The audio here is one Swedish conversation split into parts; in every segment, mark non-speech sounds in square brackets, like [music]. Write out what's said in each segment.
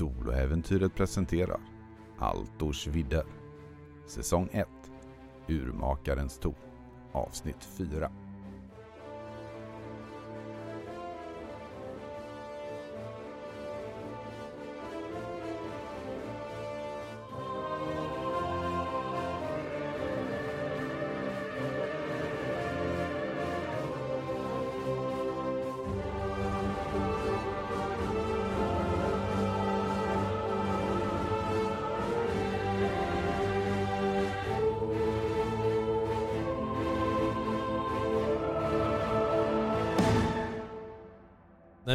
Soloäventyret presenterar Altors vidder. Säsong 1 Urmakarens torn. Avsnitt 4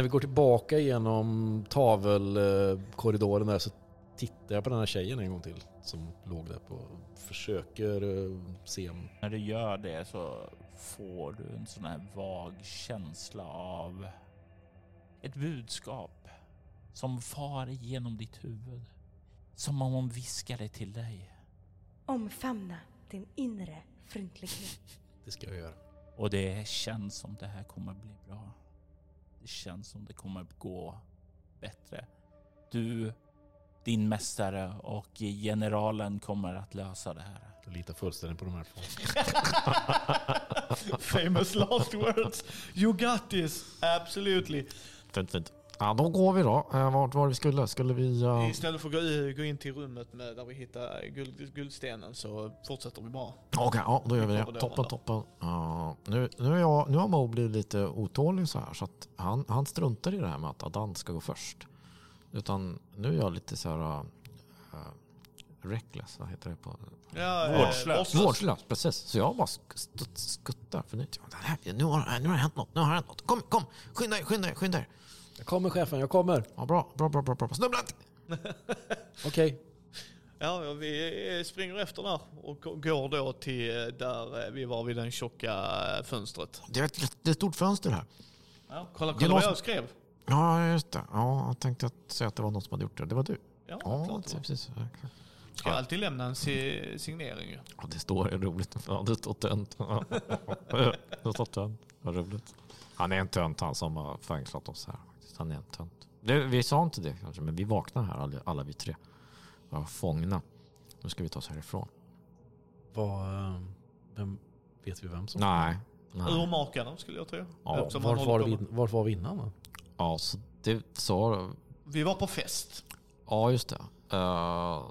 vi går tillbaka genom tavelkorridoren där så tittar jag på den här tjejen en gång till som låg där på försöker eh, se om... När du gör det så får du en sån här vag känsla av ett budskap som far igenom ditt huvud. Som om hon viskade till dig. Omfamna din inre fryntlighet. Det ska jag göra. Och det känns som det här kommer bli bra. Det känns som det kommer gå bättre. Du, din mästare och generalen kommer att lösa det här. Jag litar fullständigt på de här två. [laughs] Famous last words. You got this, absolutely. Fint, fint. Ja, då går vi då. Eh, Vart var det vi skulle? Skulle vi... eh, Istället för att gå, in till rummet med, där vi hittar guld, guldstenen så fortsätter vi bara. Okej, ja, då gör vi det. Toppen, toppen. Ja, nu, nu, är jag, nu har Mo blivit lite otålig så här så att han, han struntar i det här med att Adan ska gå först. Utan nu är jag lite så här... Uh, reckless, vad heter det på? Ja, eh, Vårdslös. Vårdslös, precis. Så jag bara skuttar. För nu, här, nu, har, nu har det hänt något. Nu har det hänt något. Kom, kom! Skynda er, skynda er, skynda er. Jag kommer chefen, jag kommer. Ja, bra, bra, bra, bra. bra. Snubbla inte! [laughs] Okej. Ja, vi springer efter där och går då till där vi var vid den tjocka eh, fönstret. Det är ett jättestort fönster här. Ja, kolla, Det kolla är vad jag skrev. Ja, just det. Ja, jag tänkte att säga att det var någon som hade gjort det. Det var du. Ja, Ja, klart det var. precis. Ja, klart. Ska jag alltid lämna en si- signering ju. Ja, det står är roligt. Ja, det står tönt. [laughs] Det står tönt. Vad roligt. Han är en tönt han som har fängslat oss här. Han är en tönt. Det, vi sa inte det kanske, men vi vaknar här alla, alla vi tre. Vi var fångna. Nu ska vi ta oss härifrån. Vad... eh, Vem... Vet vi vem som... Nej. Nej. Urmakarna skulle jag tro. Ja, Vart var, vi, vart var vi innan då? Ja, så det sa... Vi var på fest. Ja, just det. Uh,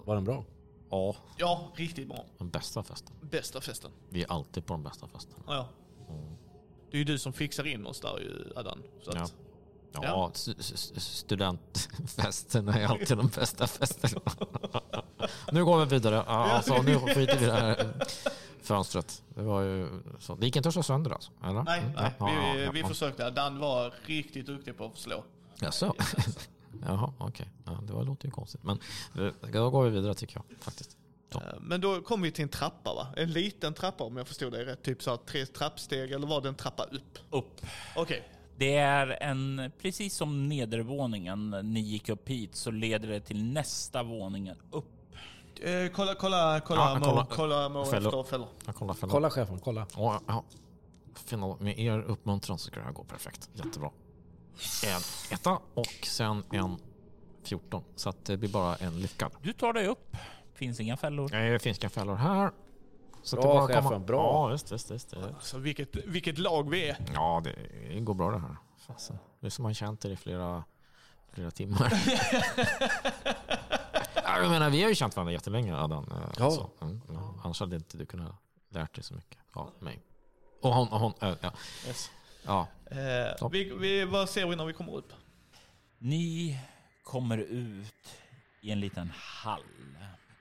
Var den bra? ja, Ja, riktigt bra. den bästa festen. Bästa festen. Vi är alltid på de bästa festerna. Ja. Det är ju du som fixar in oss där ju, Adan. Så att, Ja, Ja. st- st- studentfesterna är alltid de bästa festerna. [laughs] nu går vi vidare. Alltså, nu skiter vi i det här fönstret. Det, var ju, så. det gick inte att slå sönder alltså? Eller? nej, Mm, nej. ja, Vi, ja, vi ja. försökte. Dan var riktigt duktig på att slå. Jaså? [laughs] Jaha, okej. Ja, det var, låter ju konstigt. Men då går vi vidare tycker jag faktiskt. Så. Eh, Men då kom vi till en trappa va? En liten trappa om jag förstod det rätt. Typ så här, tre trappsteg eller var det en trappa upp? Upp. Okej. Det är en, precis som nedervåningen ni gick upp hit så leder det till nästa våningen upp. Eh, kolla, kolla, kolla, Ja, Mo, kolla. kolla Mo Fällor. efter fällor. Kollar för Kolla chefen, kolla. Ja, ja. Final, med er uppmuntran så ska det här gå perfekt. Jättebra. En etta och sen en 14. Så att det blir bara en lyckad. Du tar dig upp. Finns inga fällor. Nej, Det finns inga fällor här. Så Bra, det bara chefen, komma- bra. Ja, visst, visst, visst. Det- Så vilket, vilket lag vi är. Ja, det går bra det här. Det är som man känt er i flera, flera timmar. [laughs] ja, jag menar, vi har ju känt varandra jättelänge, Adam. Eh, Ja. Så, mm, ja. Annars hade inte du kunnat lärt dig så mycket av mig. Och hon, och hon äh, ja. Yes. ja. Eh, vi, vi, vad ser vi när vi kommer upp? Ni kommer ut i en liten hall.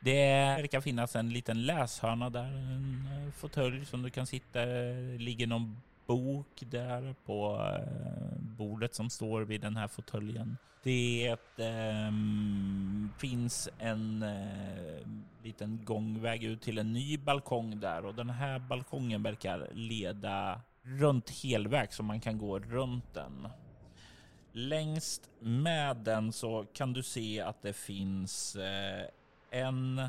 Det verkar finnas en liten läshörna där, en eh, fåtölj som du kan sitta Det ligger någon bok där på eh, bordet som står vid den här fåtöljen. Det ehm, finns en eh, liten gångväg ut till en ny balkong där och den här balkongen verkar leda runt helväg så man kan gå runt den. Längst med den så kan du se att det finns eh, en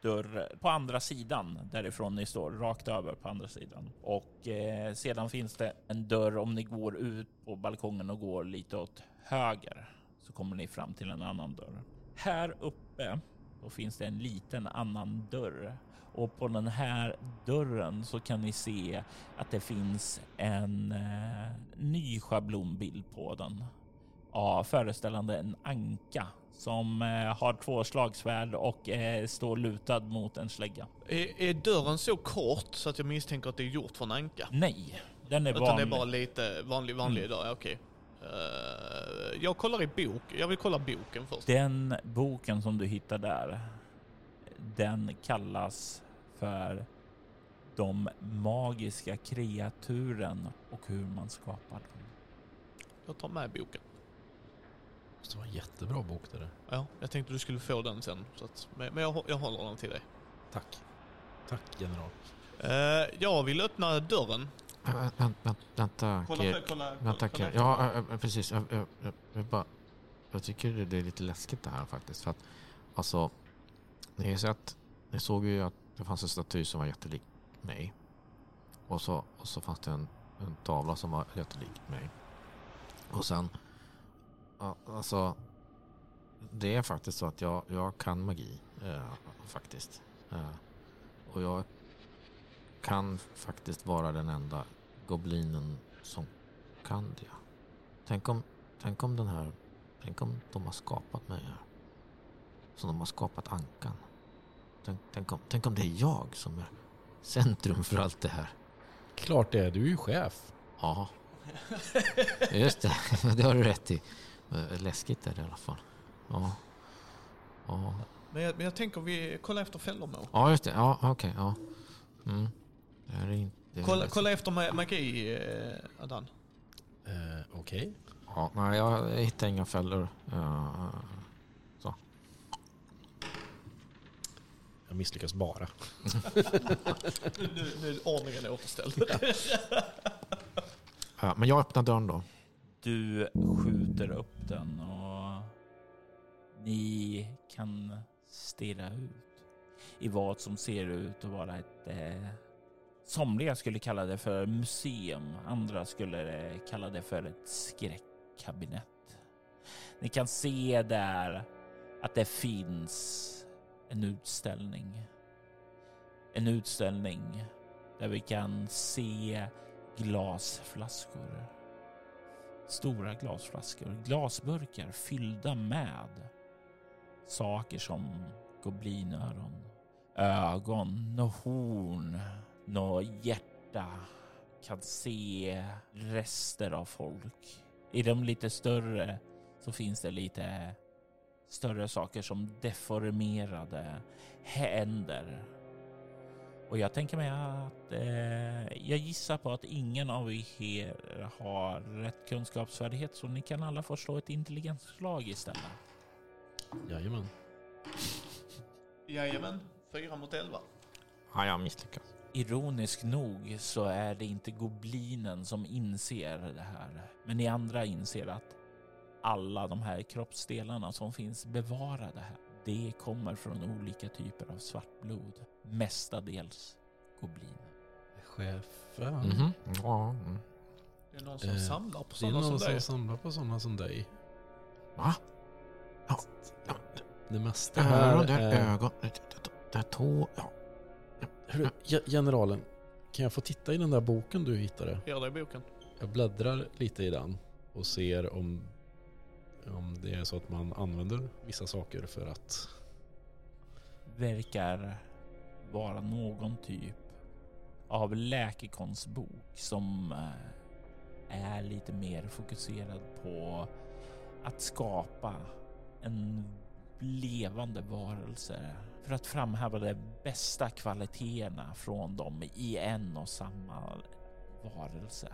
dörr på andra sidan därifrån ni står, rakt över på andra sidan. Och eh, sedan finns det en dörr om ni går ut på balkongen och går lite åt höger så kommer ni fram till en annan dörr. Här uppe då finns det en liten annan dörr och på den här dörren så kan ni se att det finns en eh, ny schablonbild på den. Ja, föreställande en anka som eh, har två slagsvärd och eh, står lutad mot en slägga. Är, är dörren så kort så att jag misstänker att det är gjort från anka? Nej, den är Utan vanlig. det är bara lite vanlig, vanlig Mm. dörr, okej. Eh, jag kollar i bok, jag vill kolla boken först. Den boken som du hittar där, den kallas för de magiska kreaturen och hur man skapar dem. Jag tar med boken. Det var en jättebra bok det där. Ja, jag tänkte du skulle få den sen. Så att, men men jag, jag håller den till dig. Tack. Tack general. Eh, jag vill öppna dörren. Vä- vä- vä- Vänta, Kir. kolla, Vänta, Kir. Ja, äh, äh, precis. Jag, jag, jag, jag, bara, jag tycker det- det är lite läskigt det här faktiskt. För att, alltså, ni har sett, ni såg ju att det fanns en staty som var jättelik mig. Och så, och så fanns det en, en tavla som var jättelik mig. Och sen, alltså, det är faktiskt så att jag, jag kan magi. Eh, faktiskt. Eh, och jag kan faktiskt vara den enda goblinen som kan det. Tänk om, tänk om den här, tänk om de har skapat mig här. Som de har skapat ankan. Tänk, tänk, om, tänk om det är jag som är centrum för allt det här. Klart det är, du är ju chef. Ja, just det. [laughs] Det har du rätt i. Eh, Läskigt är det i alla fall. Ja, ja. Men jag, men jag tänker vi kollar efter fällor Mo. ja just det. Ja, okej. ja. Mm. Det är inte... det Kolla, kolla efter ma- magi, eh, Adan. Eh, Okej. Ja, nej, jag hittar inga fällor. Ja, Jag misslyckas bara. [laughs] Nu, nu, nu är ordningen återställd. ja, men jag öppnar dörren då. Du skjuter upp den och ni kan stirra ut i vad som ser ut att vara ett... Eh, somliga skulle kalla det för museum, andra skulle eh, kalla det för ett skräckkabinett. Ni kan se där att det finns en utställning. En utställning där vi kan se glasflaskor stora glasflaskor, glasburkar fyllda med saker som goblinöron, ögon, och horn, och hjärta. Kan se rester av folk. I de lite större så finns det lite större saker som deformerade händer. Och jag tänker mig att eh, jag gissar på att ingen av er har rätt kunskapsfärdighet så ni kan alla få slå ett intelligensslag istället. Jajamän. Jajamän, fyra mot elva. Ja, jag misslyckas. Ironiskt nog så är det inte goblinen som inser det här. Men ni andra inser att alla de här kroppsdelarna som finns bevarade här, det kommer från olika typer av svartblod. Mestadels gobliner. Chefen. Mhm. Ja, mm. Det är någon som Eh, samlar på Det är sådana någon som som dig. samlar på sådana som dig. Va? Ja, ja, Det mesta här öron, det är är... ögon, det, det, det är tå. Ja. Hörru, ge- generalen, kan jag få titta i den där boken du hittade? Ger dig boken. Jag bläddrar lite i den och ser om, om det är så att man använder vissa saker för att... verkar vara någon typ av läkekonstbok som eh, är lite mer fokuserad på att skapa en levande varelse för att framhäva de bästa kvaliteterna från dem i en och samma varelse.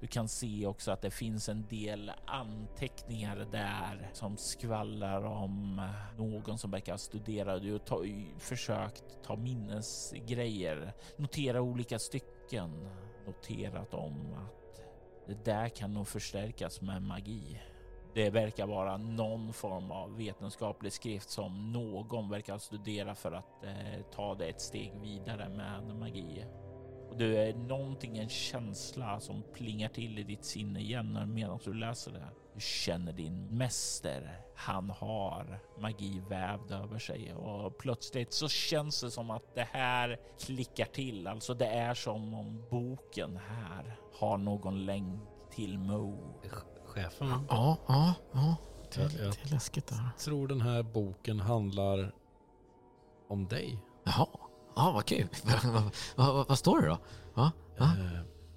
Du kan se också att det finns en del anteckningar där som skvallrar om eh, någon som verkar ha studerat och ta, försökt ta minnesgrejer. Notera olika stycken. Noterat om att det där kan nog förstärkas med magi. Det verkar vara någon form av vetenskaplig skrift som någon verkar studera för att eh, ta det ett steg vidare med magi. Det är någonting, en känsla som plingar till i ditt sinne igen medan du läser det. Du känner din mäster. Han har magi vävd över sig och plötsligt så känns det som att det här klickar till. Alltså det är som om boken här har någon länk till Mo. Chefen Ja, ja, ja. Det, Ja, ja. det är läskigt där. tror den här boken handlar om dig. Jaha, ja, vad kul. [laughs] vad, vad, står det då? Eh,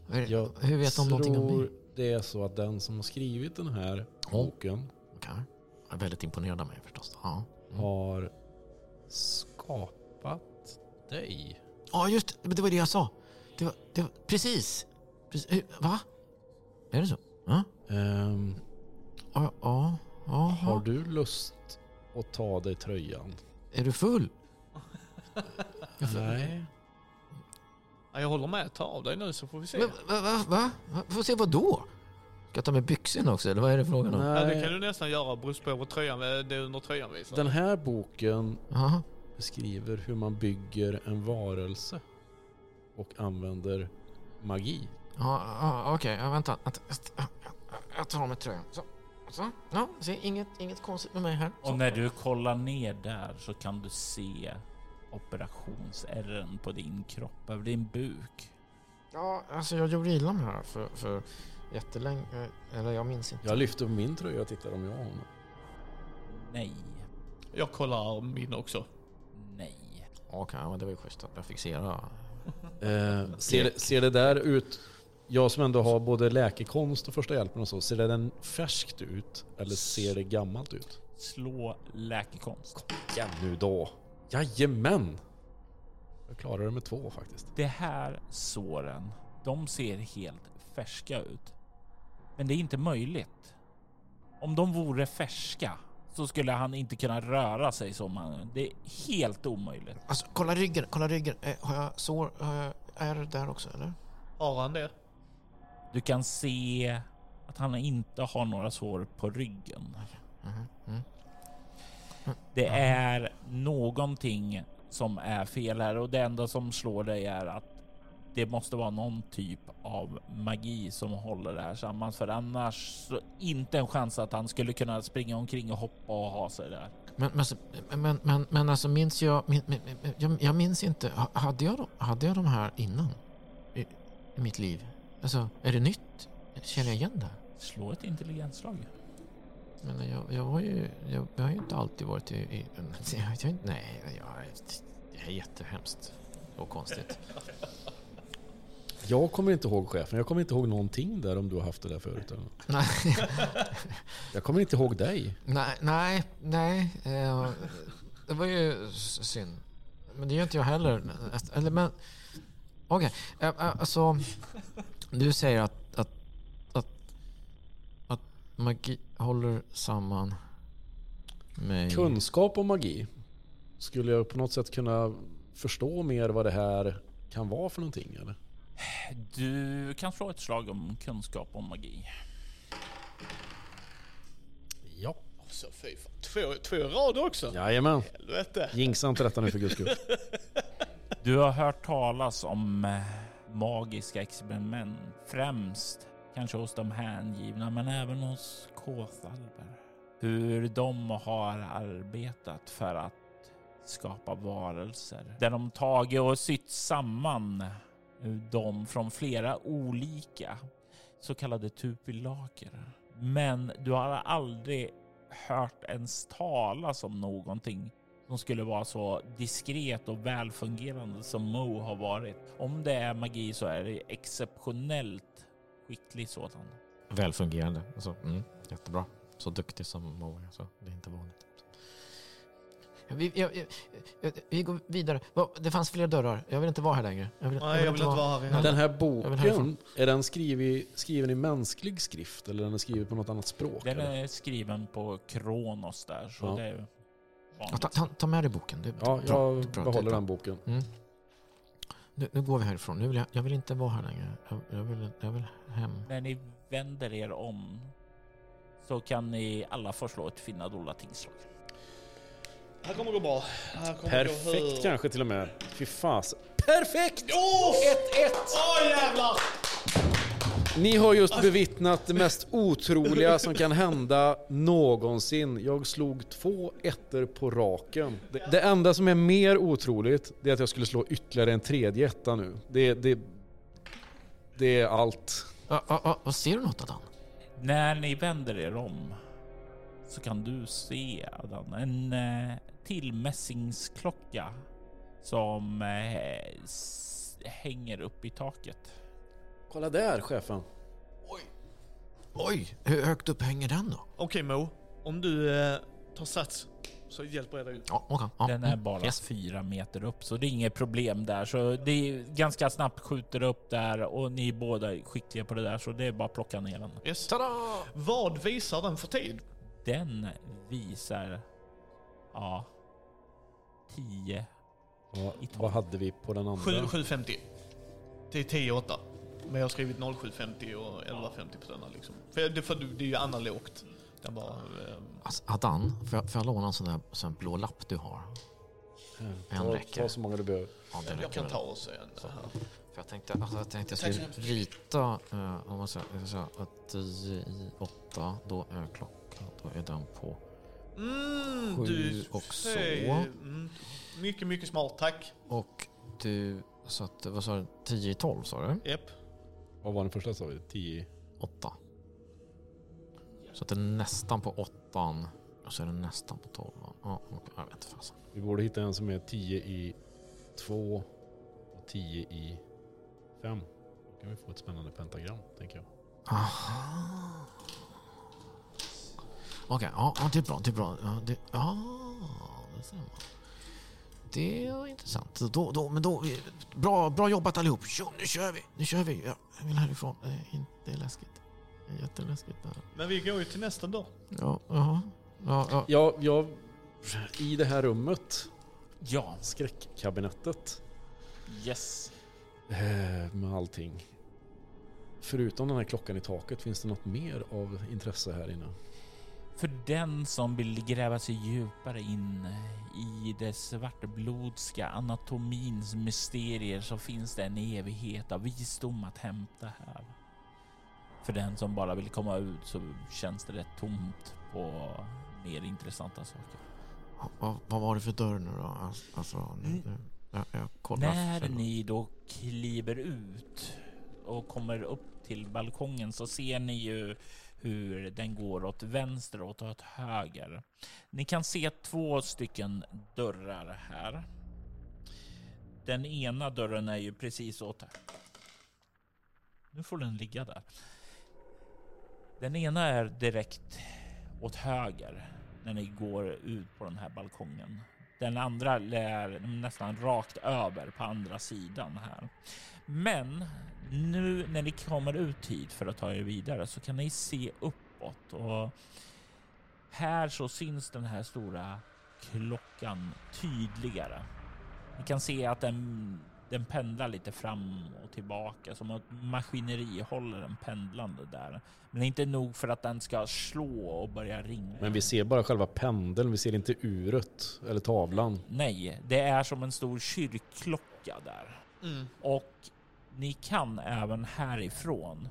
Hur, Jag hur vet de någonting om mig? det är så att den som har skrivit den här boken Okej. Jag är väldigt imponerad av mig förstås. Ja, mm. har skapat dig. ja just det. Det var det jag sa. Det var, det var, precis. precis. Va? Är det så? Ja, Ehm, ja, ja. har du lust att ta dig tröjan? Är du full? [laughs] Nej. Ja, jag håller med, ta av dig nu så får vi se. Men, va, va, va? Får se vad då? Ska jag ta med byxorna också eller vad är det frågan om? Ja, det kan du nästan göra, beror på vad tröjan, det är under tröjan visar. Den här boken Jaha. beskriver hur man bygger en varelse och använder magi. Ja, ja, okej. Ja, vänta. jag tar av mig tröjan. Så. Så. Ja, se, inget, inget konstigt med mig här. Så. Och när du kollar ner där så kan du se operationsärren på din kropp, över din buk. Ja, alltså jag gjorde illa mig här för, för jättelänge. Eller jag minns inte. Jag lyfter på min tröja och tittar om jag har honom. Nej, Jag kollar min också. nej. Okej, men det var ju schysst att jag fick se det. [laughs] Eh, ser, det- ser det där ut, jag som ändå har både läkekonst och första hjälpen och så, ser det den färskt ut? Eller ser det gammalt ut? Slå läkekonst. Ja nu då. Jajamän! Jag klarar det med två faktiskt. Det här såren, de ser helt färska ut. Men det är inte möjligt. Om de vore färska så skulle han inte kunna röra sig som han. Det är helt omöjligt. Alltså, kolla ryggen, kolla ryggen. Eh, har jag sår? Har jag är där också eller? Har han det? Du kan se att han inte har några sår på ryggen. Mhm, mm. Det är någonting som är fel här och det enda som slår dig är att det måste vara någon typ av magi som håller det här samman för annars inte en chans att han skulle kunna springa omkring och hoppa och ha sig där. Men, men, men, men, men alltså minns jag, min, min, jag, jag minns inte, Ha- hade jag, de- hade jag de här innan? I, I mitt liv? Alltså, är det nytt? Känner jag igen det? Slå ett intelligensslag. Men jag, jag var ju, jag, jag har ju inte alltid varit i, i [laughs] jag, jag, nej, jag, det är jättehemskt och konstigt. Jag kommer inte ihåg chefen, jag kommer inte ihåg någonting där om du har haft det där förut. Eller? [laughs] nej, Jag kommer inte ihåg dig. nej, nej, nej, eh, det var ju synd. Men det gör inte jag heller. Eller men, okej, eh, eh, alltså, du säger att magi håller samman mig. Kunskap om magi. Skulle jag på något sätt kunna förstå mer vad det här kan vara för någonting? Eller? Du kan slå ett slag om kunskap om magi. Ja. Så fy fan. Två, två rader också? Jajamän. Helvete. Jinxa inte detta nu för guds skull. [laughs] Du har hört talas om eh, magiska experiment, främst kanske hos de hängivna, men även hos Kåthalber. Hur de har arbetat för att skapa varelser. Där de tagit och sytt samman dem från flera olika så kallade tupilaker. Men du har aldrig hört ens talas om någonting som skulle vara så diskret och välfungerande som Mo har varit. Om det är magi så är det exceptionellt skicklig sådan. Välfungerande. Alltså, mm, jättebra. Så duktig som Mo är. Så det är inte vanligt. Vi, jag, jag, jag, vi går vidare. Det fanns fler dörrar. Jag vill inte vara här längre. Jag vill, Nej, jag vill inte vara här inne. Den här boken, är den skriven, skriven i mänsklig skrift eller är den skriven på något annat språk? Den eller? är skriven på Kronos där så Ja. det är ta, ta, ta med dig boken. Det, Ja, jag är bra, är behåller den boken. Mm. Nu, nu går vi härifrån. Nu vill jag, jag vill inte vara här längre. Jag, jag, vill, jag vill hem. När ni vänder er om så kan ni alla få slå ett finna dolda tingslag. Det här kommer gå bra. Här kommer Perfekt gå hur... kanske till och med. Fy fas. Perfekt! Åh! 1-1! Åh jävlar! Ni har just bevittnat det mest otroliga som kan hända någonsin. Jag slog två ettor på raken. Det, det enda som är mer otroligt det är att jag skulle slå ytterligare en tredje etta nu. Det, det, det är allt. Ja, ja, vad ser du något Adan? När ni vänder er om så kan du se Adan, en eh, till mässingsklocka som eh, hänger upp i taket. Kolla där chefen. Oj, hur högt upp hänger den då? Okej Mo, om du eh, tar sats så hjälper jag dig ut. Ja, okej. Ja, Den är mm, bara yes. fyra meter upp så det är inget problem där. Så det är ganska snabbt skjuter upp där och ni är båda skickliga på det där så det är bara att plocka ner den. Yes. Tada! Vad visar den för tid? Den visar, ja, 10. Ja, vad hade vi på den andra? 7, 7.50. Till 10.8. Men jag har skrivit 07.50 och 11.50 på denna liksom. För det, för det är ju analogt. Den bara, eh, Alltså, Adan, får jag, får jag låna en sån där sån blå lapp du har? En Ta, räcker. ta så många du behöver. Ja, jag räcker kan ta oss en. här. För jag tänkte, alltså, jag tänkte jag skulle rita, uh, om man säger, jag säga att 10 i 8, då är klockan, då är den på Mm, Sju du och så. Mm, mycket, mycket smart. Tack. Och du, så att, vad sa du, 10 i 12 sa du? Japp. Vad var den första sa vi? 10? 8. Så att det är nästan på 8 och så är det nästan på 12. Ja, jag vet inte fasen. Vi borde hitta en som är 10 i 2 och 10 i 5. Då kan vi få ett spännande pentagram, tänker jag. Aha. Okej, ja, ja, det är bra. Det är bra. Ja, det, ja, det ser man. Det är intressant. Då, då, men då, bra, bra jobbat allihop. Jo, nu kör vi. Nu kör vi. Ja, jag vill härifrån. Det är inte läskigt. Det är jätteläskigt. Men vi går ju till nästa dörr. Ja, jaha. Ja, ja. Ja, jag... I det här rummet, Ja, skräckkabinettet, yes. eh, med allting. Förutom den här klockan i taket, finns det något mer av intresse här inne? För den som vill gräva sig djupare in i det svartblodska anatomins mysterier så finns det en evighet av visdom att hämta här. För den som bara vill komma ut så känns det rätt tomt på mer intressanta saker. Vad, vad var det för dörr nu då? Alltså, nu, nu, jag, jag kollar. När ni då kliver ut och kommer upp till balkongen så ser ni ju hur den går åt vänster och åt höger. Ni kan se två stycken dörrar här. Den ena dörren är ju precis åt... Nu får den ligga där. Den ena är direkt åt höger när ni går ut på den här balkongen. Den andra är nästan rakt över på andra sidan här. Men nu när ni kommer ut hit för att ta er vidare så kan ni se uppåt och här så syns den här stora klockan tydligare. Ni kan se att den, den pendlar lite fram och tillbaka som att maskineri håller den pendlande där. Men inte nog för att den ska slå och börja ringa. Men vi ser bara själva pendeln, vi ser inte uret eller tavlan. Nej, det är som en stor kyrkklocka där. Mm. Och ni kan även härifrån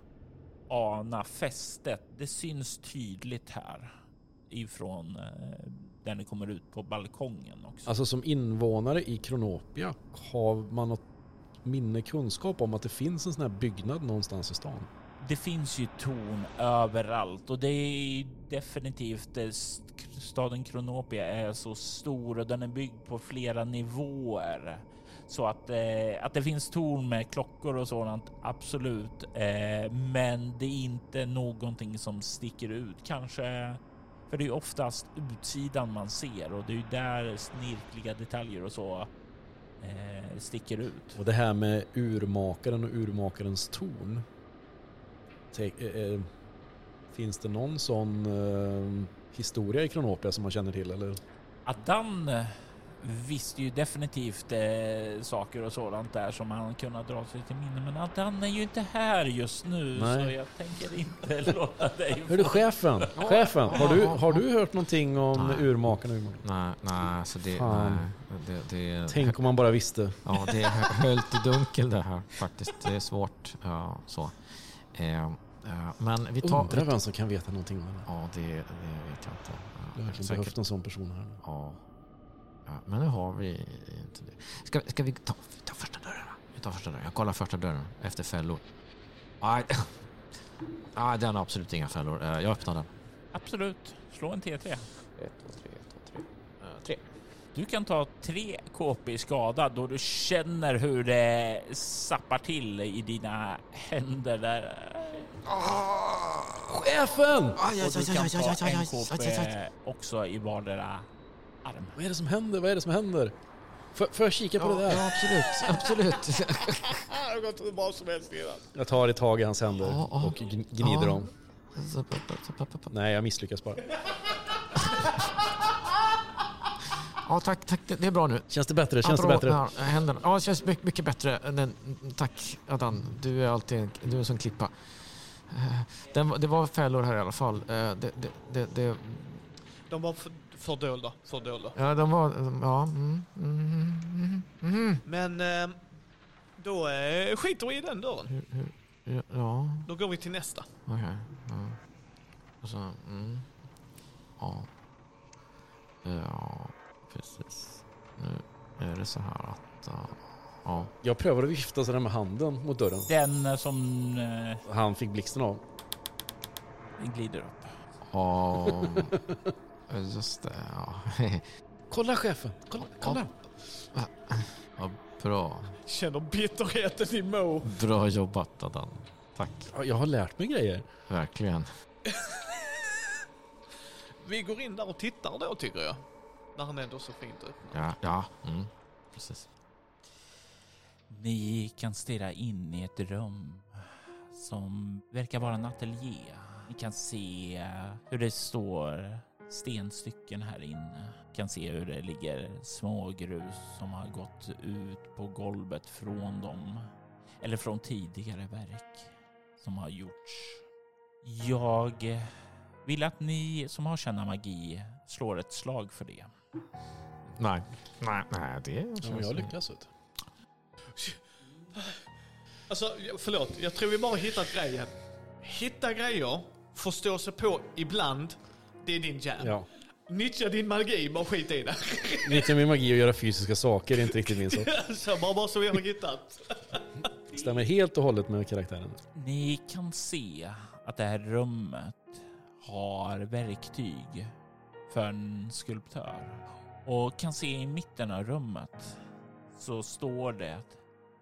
ana fästet. Det syns tydligt här ifrån eh, där ni kommer ut på balkongen också. Alltså som invånare i Kronopia, har man något minne, kunskap om att det finns en sån här byggnad någonstans i stan? Det finns ju torn överallt och det är definitivt st- staden Kronopia är så stor och den är byggd på flera nivåer. Så att, eh, att det finns torn med klockor och sådant, absolut. Eh, men det är inte någonting som sticker ut. Kanske, för det är oftast utsidan man ser och det är där snirkliga detaljer och så eh, sticker ut. Och det här med urmakaren och urmakarens torn. Eh, eh, finns det någon sån eh, historia i Kronopia som man känner till eller? Adan eh, visste ju definitivt eh, saker och sådant där som han kunnat dra sig till minne. Men Adan är ju inte här just nu Nej. så jag tänker inte [laughs] låta dig Hörru få... chefen, chefen, har du, har du hört någonting om Nej. urmakaren? Nej, nej, så det... Nej, det, det Tänk om man bara visste. Ja, det är höljt i dunkel det här faktiskt. Det är svårt. Ja, så. Eh, eh, men vi tar... Undrar vem som kan veta någonting om det. Ja, det, det vet jag inte. Jag har verkligen säkert. behövt en sån person här. Ja. Ja. Men nu har vi inte det. Ska, ska vi ta, tar första dörren? Vi tar första dörren. Jag kollar första dörren efter fällor. Nej, Nej den har absolut inga fällor. Eh, Jag öppnar den. Absolut. Slå en T3. 1, 2, 3, 1, 2, 3. 3. Du kan ta tre KP i skada då du känner hur det sappar till i dina händer där. Chefen! Och du kan ta en KP också i vardera arm. Vad är det som händer? Vad är det som händer? Får, får jag kika på det där? Ja, absolut. absolut. [laughs] Det har gått hur bra som helst innan. Jag tar i tag i hans händer Ja, ja. och gn- gnider Ja. dem. Nej, jag misslyckas bara. Ja, tack, tack. Det det är bra nu. Känns det bättre? Känns det Apropå bättre? de här Händerna. Ja, det känns mycket, mycket bättre. Den, tack Adan. Du är alltid en, du är en sån klippa. Eh, Den, det var fällor här i alla fall. Eh, Det, det, det, det, De var för, fördolda. fördolda. ja, de var... Ja, mm, mm, mm, mm. Men eh, då eh, skiter vi i den dörren. Ja, ja, Då går vi till nästa. okej. Ja. Och så, mm. Ja. Ja, precis. Nu är det så här att... uh, Ja. Jag prövar att vifta sådär med handen mot dörren. Den som eh, Han fick blixten av. glider upp. Ja, [laughs] just det. Ja. [laughs] Kolla chefen! Kolla! kolla. Ja, bra. Känner bitterheten i Mo. Bra jobbat Adan. Tack. Ja, Jag har lärt mig grejer. Verkligen. [laughs] Vi går in där och tittar då tycker jag. När han ändå så fint öppnar. Ja, ja. Mm. Precis. Ni kan stirra in i ett rum som verkar vara en ateljé. Ni kan se hur det står stenstycken här inne. Kan se hur det ligger smågrus som har gått ut på golvet från dem. Eller från tidigare verk som har gjorts. Jag vill att ni som har känna magi slår ett slag för det. Nej. Nej, nej det Ja, men jag lyckas. Du. Alltså förlåt, jag tror vi bara hittat grejen. Hitta grejer, förstå sig på ibland. Det är din jam. Ja. Nyttja din magi, bara skit i det. Nyttja min magi och göra fysiska saker är inte riktigt min sak. [laughs] så bara, bara så vi har hittat. Stämmer helt och hållet med karaktären. Ni kan se att det här rummet har verktyg för en skulptör. Och kan se i mitten av rummet så står det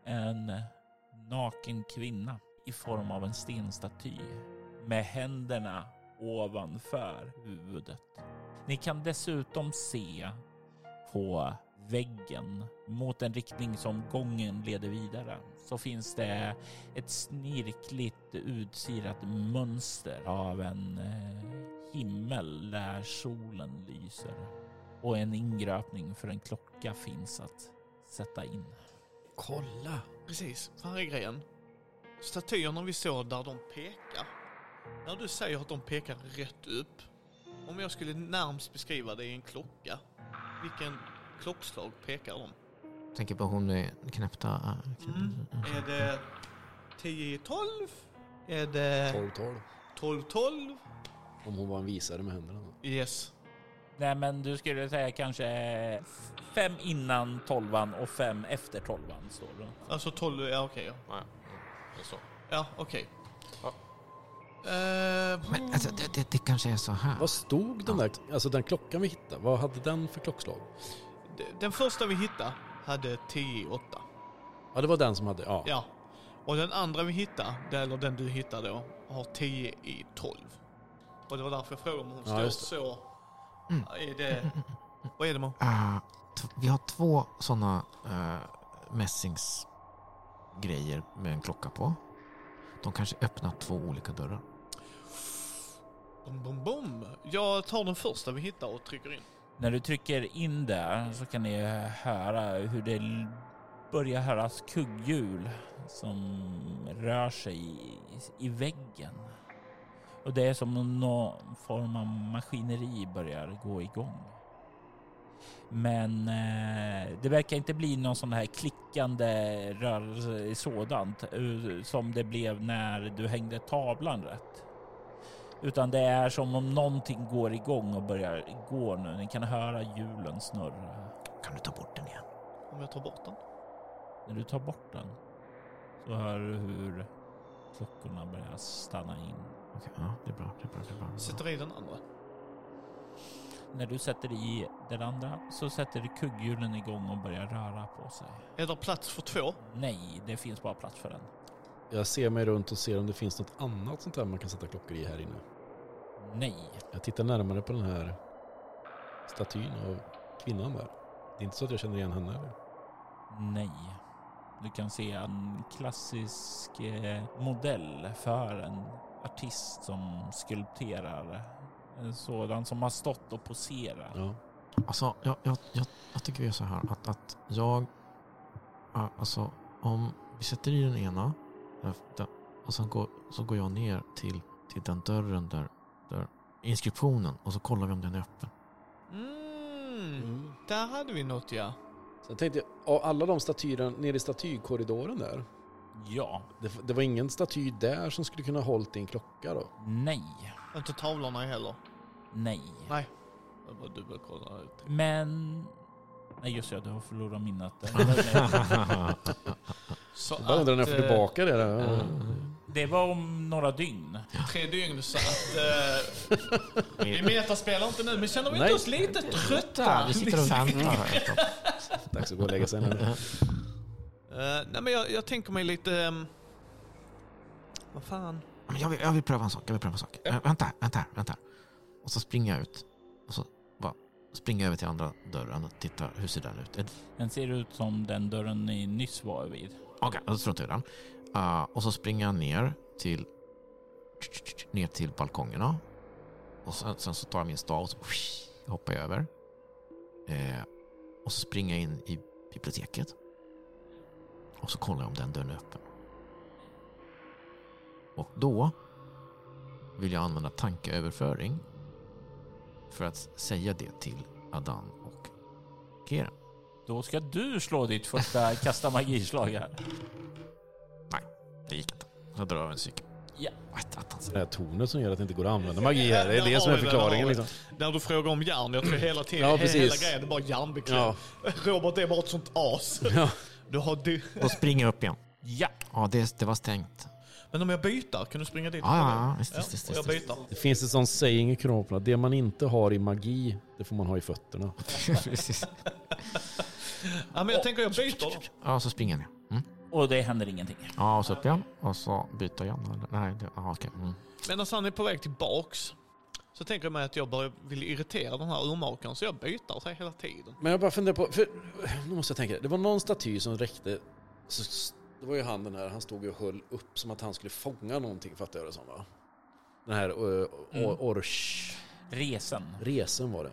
en naken kvinna i form av en stenstaty med händerna ovanför huvudet. Ni kan dessutom se på väggen mot den riktning som gången leder vidare så finns det ett snirkligt utsirat mönster av en eh, himmel där solen lyser och en ingröpning för en klocka finns att sätta in. Kolla! Precis, vad är grejen? Statyerna vi såg där de pekar. När du säger att de pekar rätt upp. Om jag skulle närmst beskriva det i en klocka. Vilken klockslag pekar de? Tänker på hon med knäppta... äh, Mm. Är det 10 i 12? Är det 12-12. 12 12? Om hon var en visare med händerna. Yes. Nej, men du skulle säga kanske fem innan tolvan och fem efter tolvan står det. Alltså 12, ja okej. ja. Nej, det är så. Ja, okej. Ja. Eh, Men alltså, det, det, det kanske är så här. Vad stod den där, alltså den klockan vi hittade, vad hade den för klockslag? den första vi hittade hade 10 i 8. Ja, det var den som hade, ja. Ja. Och den andra vi hittade, eller den du hittade då, har 10 i 12. Och det var därför jag frågade om hon Ja, står så. Mm. Är det... [laughs] Vad är det Mo? Ah, t- vi har två sådana uh, mässingsgrejer med en klocka på. De kanske öppnar två olika dörrar. Bom, bom, bom. Jag tar den första vi hittar och trycker in. När du trycker in där så kan ni höra hur det börjar höras kugghjul som rör sig i, i väggen. Och det är som om någon form av maskineri börjar gå igång. Men eh, det verkar inte bli någon sån här klickande rörelse sådant eh, som det blev när du hängde tavlan rätt. Utan det är som om någonting går igång och börjar gå nu. Ni kan höra hjulen snurra. Kan du ta bort den igen? Om jag tar bort den? När du tar bort den så hör du hur klockorna börjar stanna in. Okej, ja, det är bra. Det är bra, det är bra. Sätter i den andra. När du sätter i den andra så sätter du kugghjulen igång och börjar röra på sig. Är det plats för två? Nej, det finns bara plats för en. Jag ser mig runt och ser om det finns något annat sånt där man kan sätta klockor i här inne. Nej. Jag tittar närmare på den här statyn av kvinnan där. Det är inte så att jag känner igen henne eller? Nej. Du kan se en klassisk eh, modell för en artist som skulpterar. En sådan som har stått och poserat. Ja. Alltså, jag, jag, jag, jag tycker vi gör så här att, att jag... ja, Alltså, om vi sätter i den ena och sen går, så går jag ner till, till den dörren där, där inskriptionen och så kollar vi om den är öppen. Mm. Där hade vi något ja. Sen tänkte jag, av alla de statyerna nere i statykorridoren där. Ja. Det, det var ingen staty där som skulle kunna hållit i en klocka då? Nej. Inte tavlorna heller. Nej. Nej. Jag bara dubbelkollar. ut. Men... Nej just det, du har förlorat minnet. [laughs] Så Jag bara undrar när jag får eh, tillbaka det där. Mm. Det var om några dygn. Tre dygn så att... Eh, [laughs] vi metaspelar inte nu men känner vi Nej. inte oss lite trötta? vi sitter och väntar. [laughs] Dags att gå och lägga sig nu. Eh, nej men jag, jag tänker mig lite... ehm, vad fan? Men jag, vill, jag vill pröva en sak. Jag vill pröva en sak. Äh, vänta, vänta, vänta. Och så springer jag ut. Och så bara springer jag över till andra dörren och tittar. Hur ser den ut? Den ser ut som den dörren ni nyss var vid. Okej, då struntar vi i den. Uh, och så springer jag ner till ner till balkongerna. Och sen, sen så tar jag min stav och så hoppar jag över. Eh, och så springer jag in i biblioteket. Och så kollar jag om den dörren är öppen. Och då vill jag använda tankeöverföring för att säga det till Adan och Keren. Då ska du slå ditt första [laughs] kasta magislag här. Det gick inte. Jag drar en cykel. Ja. Att, att han Det här tornet som gör att det inte går att använda magi här. Det är det som är förklaringen liksom. När du frågar om järn, jag tror hela tiden, Ja, hela grejen är bara järnbeklädd. Ja. Robert är bara ett sånt as. Ja. Du har du. Springer jag upp igen. Ja. Ja, det, det var stängt. Men om jag byter, kan du springa dit? Ja, ja, ja. Visst, Ja, visst, visst, och jag byter. Det finns ett sånt saying i Kronorna. Det man inte har i magi, det får man ha i fötterna. [laughs] Ja, men jag tänker jag byter. Ja, så springer jag ner. Mm. Och det händer ingenting. Ja, och så upp igen. Och så byter jag igen. Nej, det, ja, okej. Mm. Medan han är på väg tillbaks så tänker jag mig att jag bara vill irritera den här urmakaren så jag byter sig hela tiden. Men jag bara funderar på, för nu måste jag tänka, det var någon staty som räckte, så, det var ju han den här, han stod ju och höll upp som att han skulle fånga någonting fattar jag det som va? Den här uh, Mm. Orch, Resen. resen var det.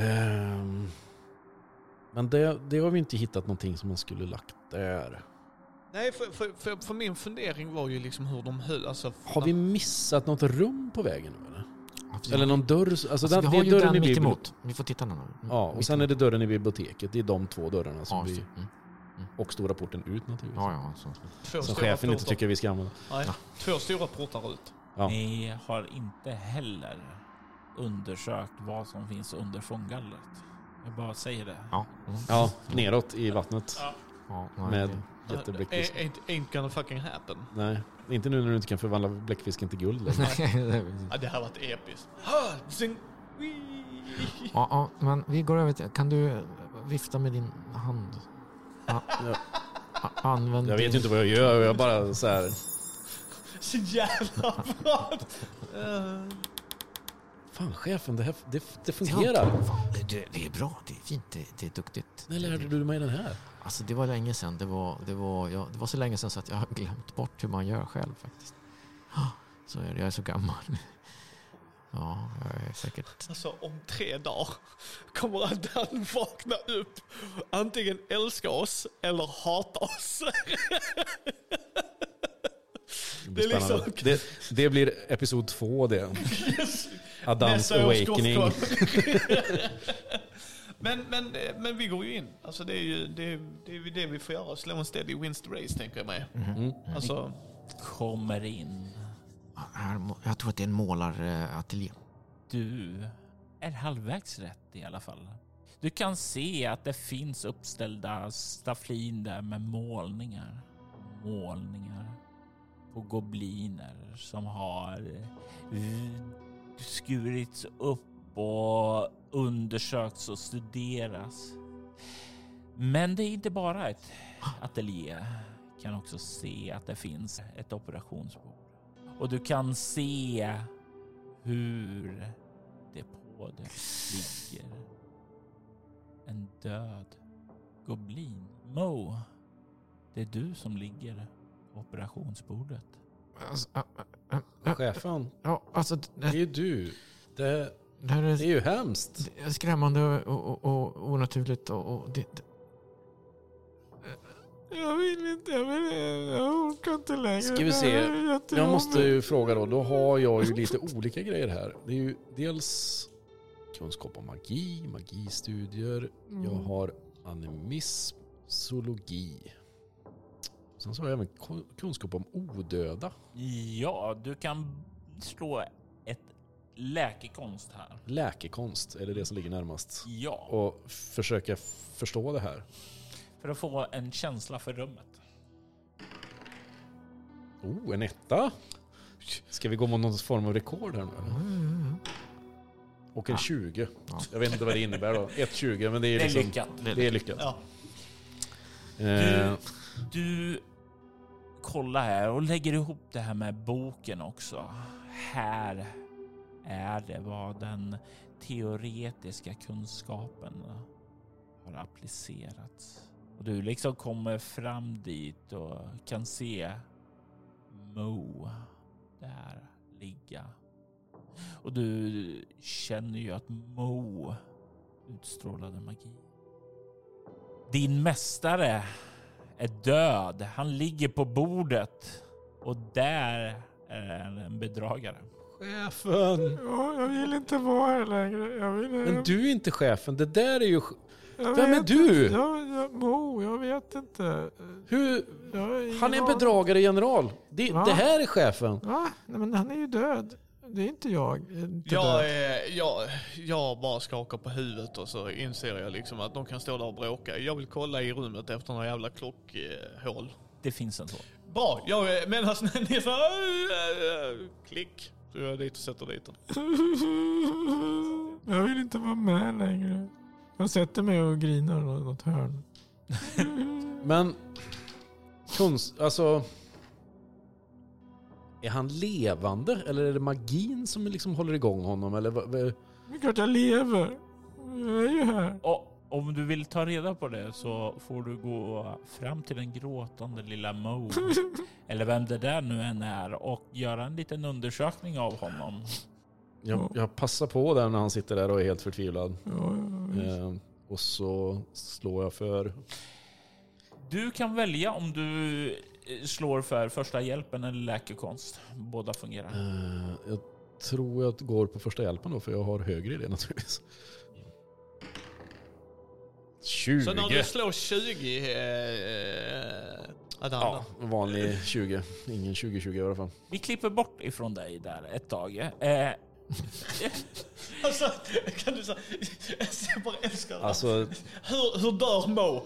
Ehm, men det, det har vi inte hittat någonting som man skulle lagt där. Nej, för, för, för, för min fundering var ju liksom hur de höll, alltså... Har vi missat något rum på vägen nu eller? Alltså, Eller någon dörr? Alltså, alltså, den, vi det har är ju dörren den i mitt bibeln. emot. Vi får titta nu. Mm, Ja, och mitt sen är det dörren i biblioteket. Det är de två dörrarna som Ja, vi... det. Mm. Och stora porten ut naturligtvis. Ja, ja. Så. Två Som chefen inte portar. tycker vi ska använda. Nej, två stora portar ut. Ja. Ni har inte heller undersökt vad som finns under fånggallret. Jag bara säger det. Ja. Mm. Ja, neråt i vattnet. ja nej, Med jättebläckfisk. Ain't, ain't gonna fucking happen. Nej, inte nu när du inte kan förvandla bläckfisken till guld längre. Ja, det här har varit episkt. Ja, ja, men vi går över till... Kan du vifta med din hand? Ja. Ja. Använd Jag vet din- ju inte vad jag gör. Jag bara så här. Så jävla bra. [laughs] Fan chefen, det, här, det, det fungerar. Det, det, det är bra, det är fint, det, det är duktigt. När lärde du mig den här? Alltså det var länge sedan. Det var, det var, ja, det var så länge sedan så att jag har glömt bort hur man gör själv faktiskt. Så är det, jag är så gammal. Ja, jag är säkert... Alltså om tre dagar kommer Adan vakna upp, antingen älska oss eller hata oss. Det, blir Det är liksom- det, det blir episod två det. [laughs] Adams awakening. [laughs] Men, men, men vi går ju in. Alltså det är ju det, det, är det vi får göra. Slå en steady wins the race tänker jag mig. Mm. Alltså, Kommer in. Jag tror att det är en målarateljé. Du är halvvägs rätt i alla fall. Du kan se att det finns uppställda stafflin där med målningar. Målningar på gobliner som har skurits upp och undersökts och studerats. Men det är inte bara ett ateljé. Du kan också se att det finns ett operationsbord. Och du kan se hur det på det ligger en död goblin. Mo, det är du som ligger på operationsbordet. Alltså, ä- ä- ä- Chefen, ja, alltså, det är ju du. Det, det här det är är ju hemskt. det är skrämmande och, och, och onaturligt. Och, och det, det. Jag vill inte, jag, vill, jag orkar inte längre. Ska vi se. Är Jag måste ju fråga då, då har jag ju lite olika grejer här. Det är ju dels kunskap om magi, magistudier. Jag har animism, zoologi. Sen så har jag även kunskap om odöda. Ja, du kan slå ett läkekonst här. Läkekonst är det det som ligger närmast. Ja, Och försöka förstå det här. för att få en känsla för rummet. Oh, en etta. Ska vi gå mot någon form av rekord här nu eller? Och en 20. Jag vet inte vad det innebär då. 1,20 men det är Det är liksom... lyckat. Det är lyckat. ja. Eh, Du Kolla här och lägger ihop det här med boken också. Här är det vad den teoretiska kunskapen har applicerats. Och du liksom kommer fram dit och kan se Mo där ligga. Och du känner ju att Mo utstrålade magi. Din mästare är död. Han ligger på bordet och där är en bedragare. chefen! Ja, jag vill inte vara här längre. Jag vill, Men du är inte chefen. Det där är ju... jag Vem är du? Inte. Jag, jag, Mo, jag vet inte. Hur... Han är en bedragare general. Det, det här är chefen. Va? Nej, men han är ju död. Det är inte jag. Inte Jag, död. är, jag, jag bara skakar på huvudet och så inser jag liksom att de kan stå där och bråka. Jag vill kolla i rummet efter några jävla klockhål. Det finns en sån. Bra, jag medan [laughs] ni är så här, klick. Så jag är dit och sätter dit den. [laughs] Jag vill inte vara med längre. Jag sätter mig och grinar i något hörn. Men... Kunst... Alltså... Är han levande? Eller är det magin som liksom håller igång honom? Eller vad, vad, Det är klart jag lever. Jag är ju här. Och om du vill ta reda på det så får du gå fram till den gråtande lilla Mo. [laughs] eller vem det där nu än är och göra en liten undersökning av honom. jag, jag passar på där när han sitter där och är helt förtvivlad. Ja, ja. Eh, och så slår jag för... Du kan välja om du slår för första hjälpen eller läkekonst. Båda fungerar. Eh, jag tror jag går på första hjälpen då, för jag har högre i det naturligtvis. 20! Så när du slår 20... Eh, Adam, Ja, vanlig 20. Ingen 20-20 i alla fall. Vi klipper bort ifrån dig där ett tag. Eh, Alltså, kan du säga... Jag bara älskar det. Alltså, Hur, hur dör Mo?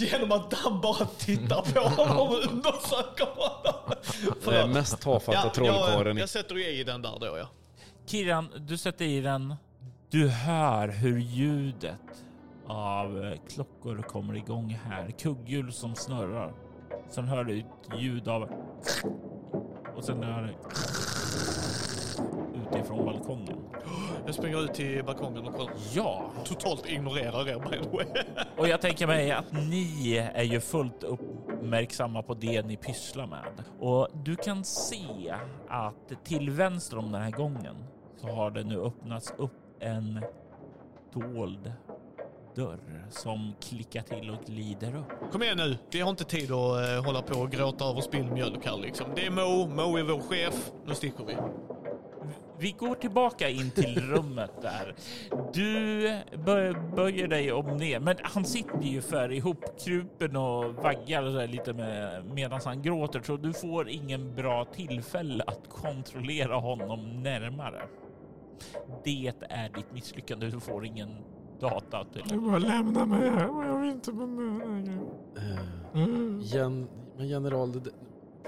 Genom att Dan bara tittar på [laughs] honom och undersöker honom. det är mest tafatta jag, trollkarlen i... jag sätter i den där då ja. Kiran, du sätter i den. Du hör hur ljudet av eh, klockor kommer igång här. Kugghjul som snurrar. Sen hör du ett ljud av... Och sen hör du... Utifrån balkongen. Jag springer ut till balkongen och kollar. Ja, Totalt ignorerar er by the way. [laughs] och jag tänker mig att ni är ju fullt uppmärksamma på det ni pysslar med. Och du kan se att till vänster om den här gången så har det nu öppnats upp en dold dörr som klickar till och glider upp. Kom igen nu, vi har inte tid att eh, hålla på och gråta över spilld mjölk här liksom. Det är Mo, Mo är vår chef. Nu sticker vi. Vi går tillbaka in till rummet där. Du bö- böjer dig om ner, men han sitter ju för ihopkrupen och vaggar så lite med, medan han gråter, så du får ingen bra tillfälle att kontrollera honom närmare. Det är ditt misslyckande. Du får ingen data till Du bara lämna mig här. Jag vill inte vara med längre. Eh, Mm. gen, men general, det, det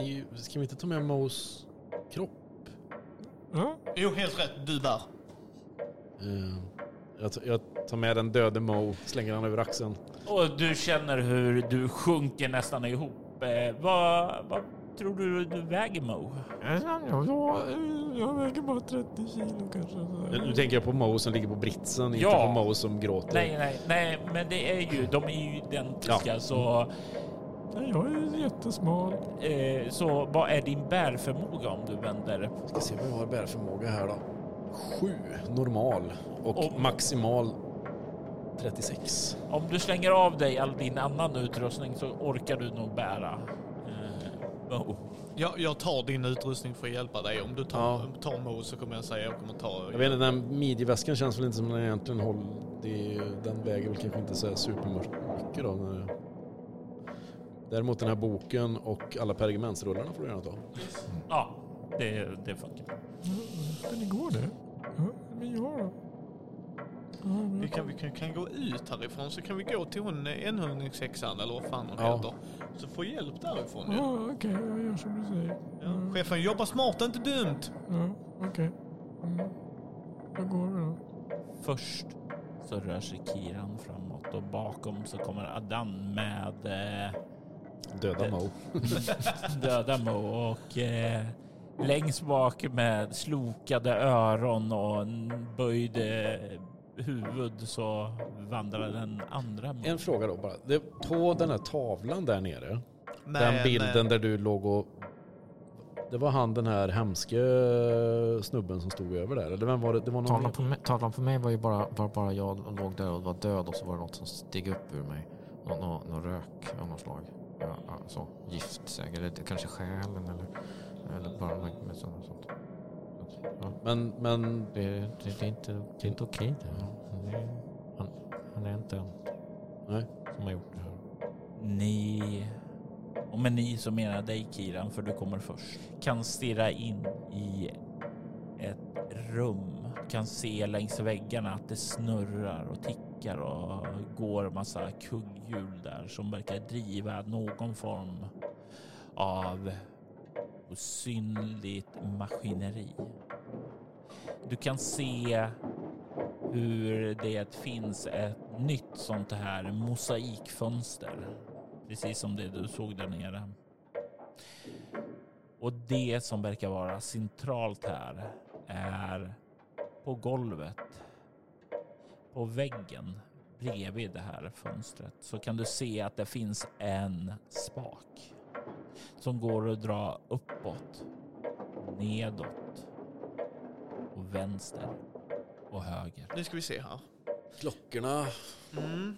är ju, ska vi inte ta med Mos kropp? Ja. Jo, helt rätt. Du bär. Eh, jag, tar- jag tar med den döde Mo, slänger han över axeln. Och du känner hur du sjunker nästan ihop. Eh, vad, vad tror du du väger Mo? Jag, jag, jag väger bara 30 kilo kanske. Nu tänker jag på Mo som ligger på britsen, inte Ja. på Mo som gråter. Nej, nej, nej, men det är ju, de är ju identiska så, Nej, Jag är jättesmal. eh, så vad är din bärförmåga om du vänder? Ska se vad jag har bärförmåga här då. Sju normal och Och- maximal 36. Om du slänger av dig all din annan utrustning så orkar du nog bära eh, Mo. Jag, jag tar din utrustning för att hjälpa dig. Om du tar, Ja. tar Mo så kommer jag säga jag kommer ta... Jag vet inte, den midjeväskan känns väl inte som den egentligen håller. Det, den väger väl kanske inte så supermycket då. När... Däremot den här boken och alla pergamentsrullarna får du gärna ta. Ja, det, det funkar. Men det går det. Men jag då? Vi kan, vi kan, kan gå ut härifrån så kan vi gå till hon enhörningssexan eller vad fan hon Ja. heter. Så få hjälp därifrån ju. Ja, okej, jag gör som du säger. Ja. Chefen, jobba smart, inte dumt. Ja, okej. Mm. Jag går då. Först så rör sig Kiran framåt och bakom så kommer Adan med eh, Döda Mo. [laughs] döda Mo och eh, längst bak med slokade öron och böjd eh, huvud så vandrar den andra Mo. En fråga då bara. Det, på den här tavlan där nere, Men, den bilden eh, där du låg och... Det var han den här hemske snubben som stod över där? Eller vem var det? Det var någon Tavlan på, mig, tavlan på mig var ju bara, var bara jag låg där och var död och så var det något som steg upp ur mig. Nå, nå, någon rök av något slag. Ja, så. Gift. Eller kanske själen eller, eller bara med, med sånt. sånt. Ja, Men, men det, det, det är inte, det är inte okej det. det är, han, han är inte en Nej. som har gjort det här. Ni, och med ni så menar jag dig Kiran för du kommer först, kan stirra in i ett rum. Kan se längs väggarna att det snurrar och tickar och går massa kugghjul där som verkar driva någon form av osynligt maskineri. Du kan se hur det finns ett nytt sånt här mosaikfönster. Precis som det du såg där nere. Och det som verkar vara centralt här är på golvet, på väggen bredvid det här fönstret så kan du se att det finns en spak som går att dra uppåt, nedåt och vänster och höger. Nu ska vi se här. klockorna. Mm.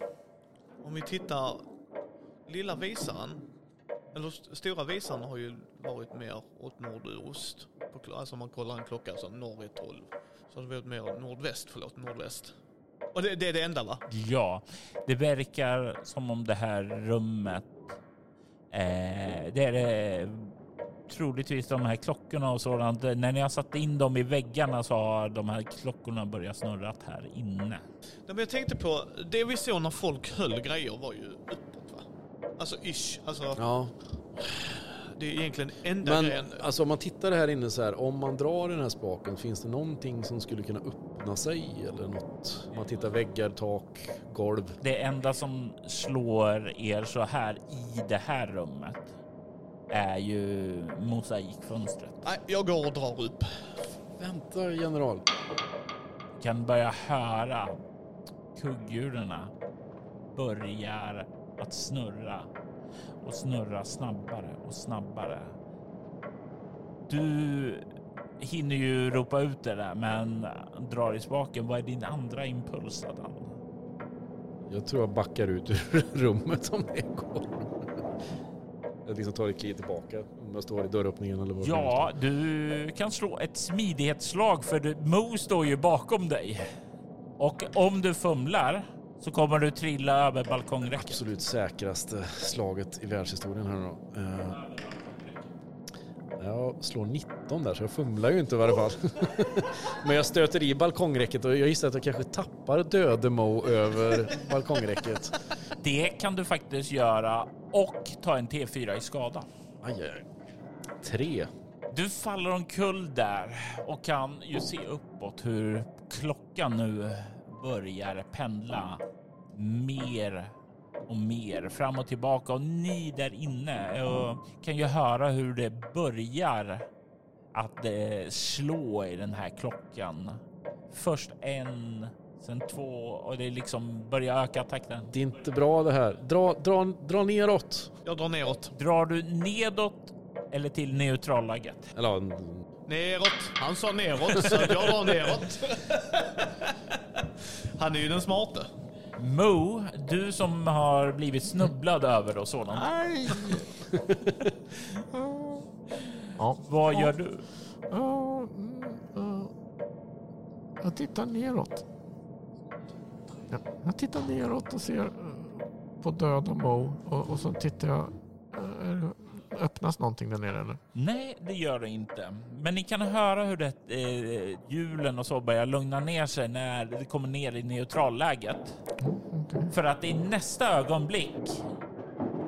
Om vi tittar, lilla visaren, eller st- stora visaren har ju varit mer åt nordost. På, alltså om man kollar en klocka så norr är 12. Så har det varit mer nordväst, förlåt, nordväst. Och det, det är det enda va? Ja, det verkar som om det här rummet, eh, det är det, troligtvis de här klockorna och sådant. När ni har satt in dem i väggarna så har de här klockorna börjat snurra här inne. Nej, men jag tänkte på, det vi såg när folk höll grejer var ju uppåt va? Alltså ish, alltså Ja, det är egentligen enda men grejen. alltså om man tittar här inne så här, om man drar den här spaken, finns det någonting som skulle kunna öppna sig eller något? Om man tittar väggar, tak, golv. Det enda som slår er så här i det här rummet är ju mosaikfönstret. Nej, jag går och drar upp. Vänta general. kan börja höra kugghjulen börjar att snurra och snurra snabbare och snabbare. Du hinner ju ropa ut det där men drar i spaken. Vad är din andra impuls Adam? Jag tror jag backar ut ur [laughs] rummet om det går. Jag liksom tar ett kliv tillbaka om jag står i dörröppningen eller vad som Ja, du kan slå ett smidighetsslag för Mo står ju bakom dig. Och om du fumlar så kommer du trilla över balkongräcket. Absolut säkraste slaget i världshistorien här nu då. Eh, Jag slår 19 där så jag fumlar ju inte i varje fall. [laughs] Men jag stöter i balkongräcket och jag gissar att jag kanske tappar döde Mo över balkongräcket. Det kan du faktiskt göra och ta en T4 i skada. Aj, aj. Tre. Du faller omkull där och kan ju se uppåt hur klockan nu börjar pendla mer och mer fram och tillbaka och ni där inne kan ju höra hur det börjar att eh, slå i den här klockan. Först en, sen två och det liksom börjar öka takten. Det är inte bra det här. Dra, dra, dra neråt. Jag drar neråt. Drar du nedåt eller till neutralläget? Eller Neråt. Han sa neråt, så [laughs] jag drar neråt. Han är ju den smarte. Mo, du som har blivit snubblad över och sådant. Nej! [laughs] ja. Vad gör du? Ja, mm, ja. Jag tittar neråt. Ja, jag tittar neråt och ser eh, på döda Mo och, och så tittar jag. Öppnas någonting där nere eller? Nej, det gör det inte. Men ni kan höra hur det, eh, hjulen och så börjar lugna ner sig när det kommer ner i neutralläget. Okej. För att i nästa ögonblick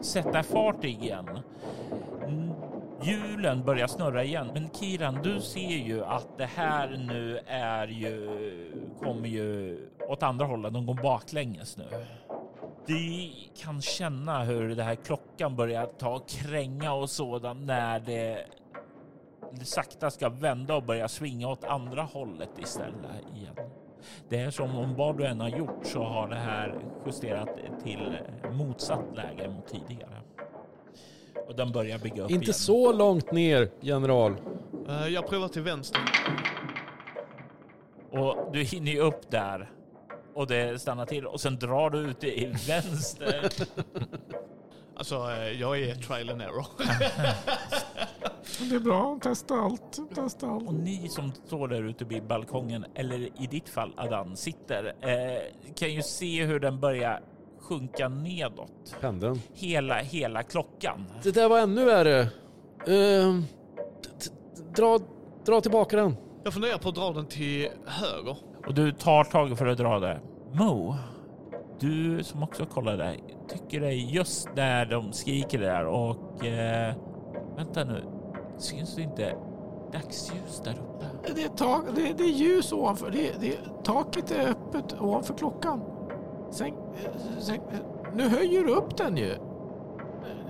sätta fart igen. Mm, Hjulen börjar snurra igen. Men Kiran, du ser ju att det här nu är ju, kommer ju åt andra hållet. De går baklänges nu. Du kan känna hur det här klockan börjar ta och kränga och sådant när det sakta ska vända och börja svinga åt andra hållet istället igen. Det är som om vad du än har gjort så har det här justerat till motsatt läge mot tidigare. Och den börjar bygga upp inte igen. så långt ner, general. Eh, Jag provar till vänster. Och du hinner ju upp där och det stannar till och sen drar du ut i vänster. [laughs] Alltså, eh, jag är trial and error. [laughs] Det är bra, testa allt. Testa Och allt. ni som står där ute vid balkongen, eller i ditt fall Adan, sitter, eh, kan ju se hur den börjar sjunka nedåt. Pendeln. Hela, hela klockan. Det där var ännu värre. D- dra, dra tillbaka den. Jag funderar på att dra den till höger. Och du tar tag för att dra det. Mo, du som också kollar där, tycker det är just där de skriker där och eh, vänta nu, syns det inte dagsljus där uppe? Det är, tak, det, är, det är ljus ovanför. Det, det, taket är öppet ovanför klockan. Sen, sen, nu höjer du upp den ju.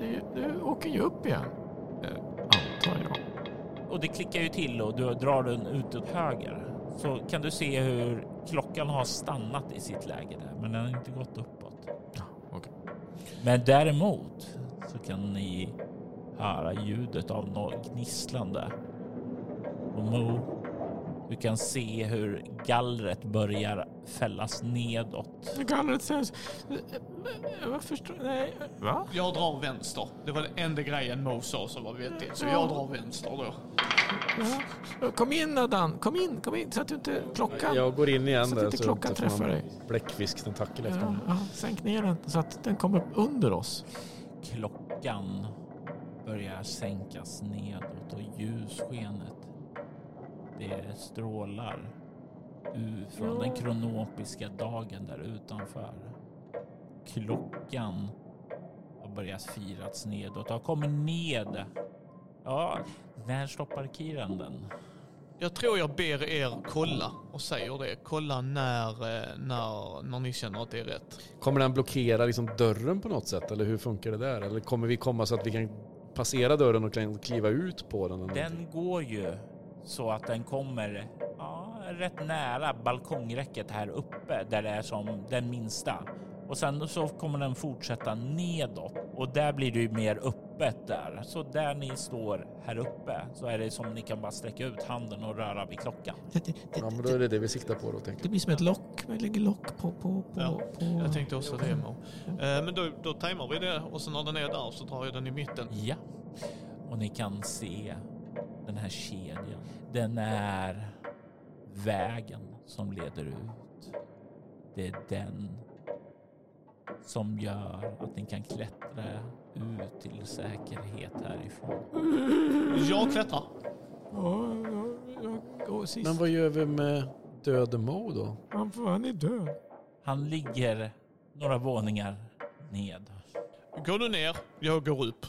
Du, du åker ju upp igen. Eh, Antar jag. Och det klickar ju till och du drar den ut åt höger. Så kan du se hur klockan har stannat i sitt läge där, men den har inte gått uppåt. Ja, okej. Men däremot så kan ni höra ljudet av något gnisslande. Och Mo, du kan se hur gallret börjar fällas nedåt. Gallret sägs... Jag förstår... Nej. Va? Jag drar vänster. Det var den enda grejen Mo sa som var vettigt. Så jag drar vänster då. Ja. Kom in Adan, kom in, kom in så att du inte klockan... Jag går in igen Så att inte så klockan inte träffar dig. Bläckfisktentakel efter Ja, mig. ja, sänk ner den så att den kommer upp under oss. Klockan börjar sänkas nedåt och ljusskenet det strålar från den kronopiska dagen där utanför. Klockan har börjat firas nedåt och har kommit ned. Ja, när stoppar Kiran den? Jag tror jag ber er kolla och säger det. Kolla när, eh, när, när ni känner att det är rätt. Kommer den blockera liksom dörren på något sätt eller hur funkar det där? Eller kommer vi komma så att vi kan passera dörren och kan kliva ut på den? Eller Den går ju så att den kommer ja, rätt nära balkongräcket här uppe där det är som den minsta. Och sen så kommer den fortsätta nedåt Och där blir det ju mer öppet där. Så där ni står här uppe så är det som ni kan bara sträcka ut handen och röra vid klockan. Det, det, det, Ja men då är det det vi siktar på då tänker det blir som ett lock. Vi lägger lock på... på, på, Ja, på Jag tänkte också det Mo. Eh, men då, då tajmar vi det och sen när den är där så drar jag den i mitten. Ja, och ni kan se den här kedjan. Den är vägen som leder ut. Det är den som gör att ni kan klättra ut till säkerhet härifrån. Jag klättrar. Ja, ja, jag går sist. Men vad gör vi med död Mo då? Han, han är död. Han ligger några våningar ned. Går du ner, jag går upp.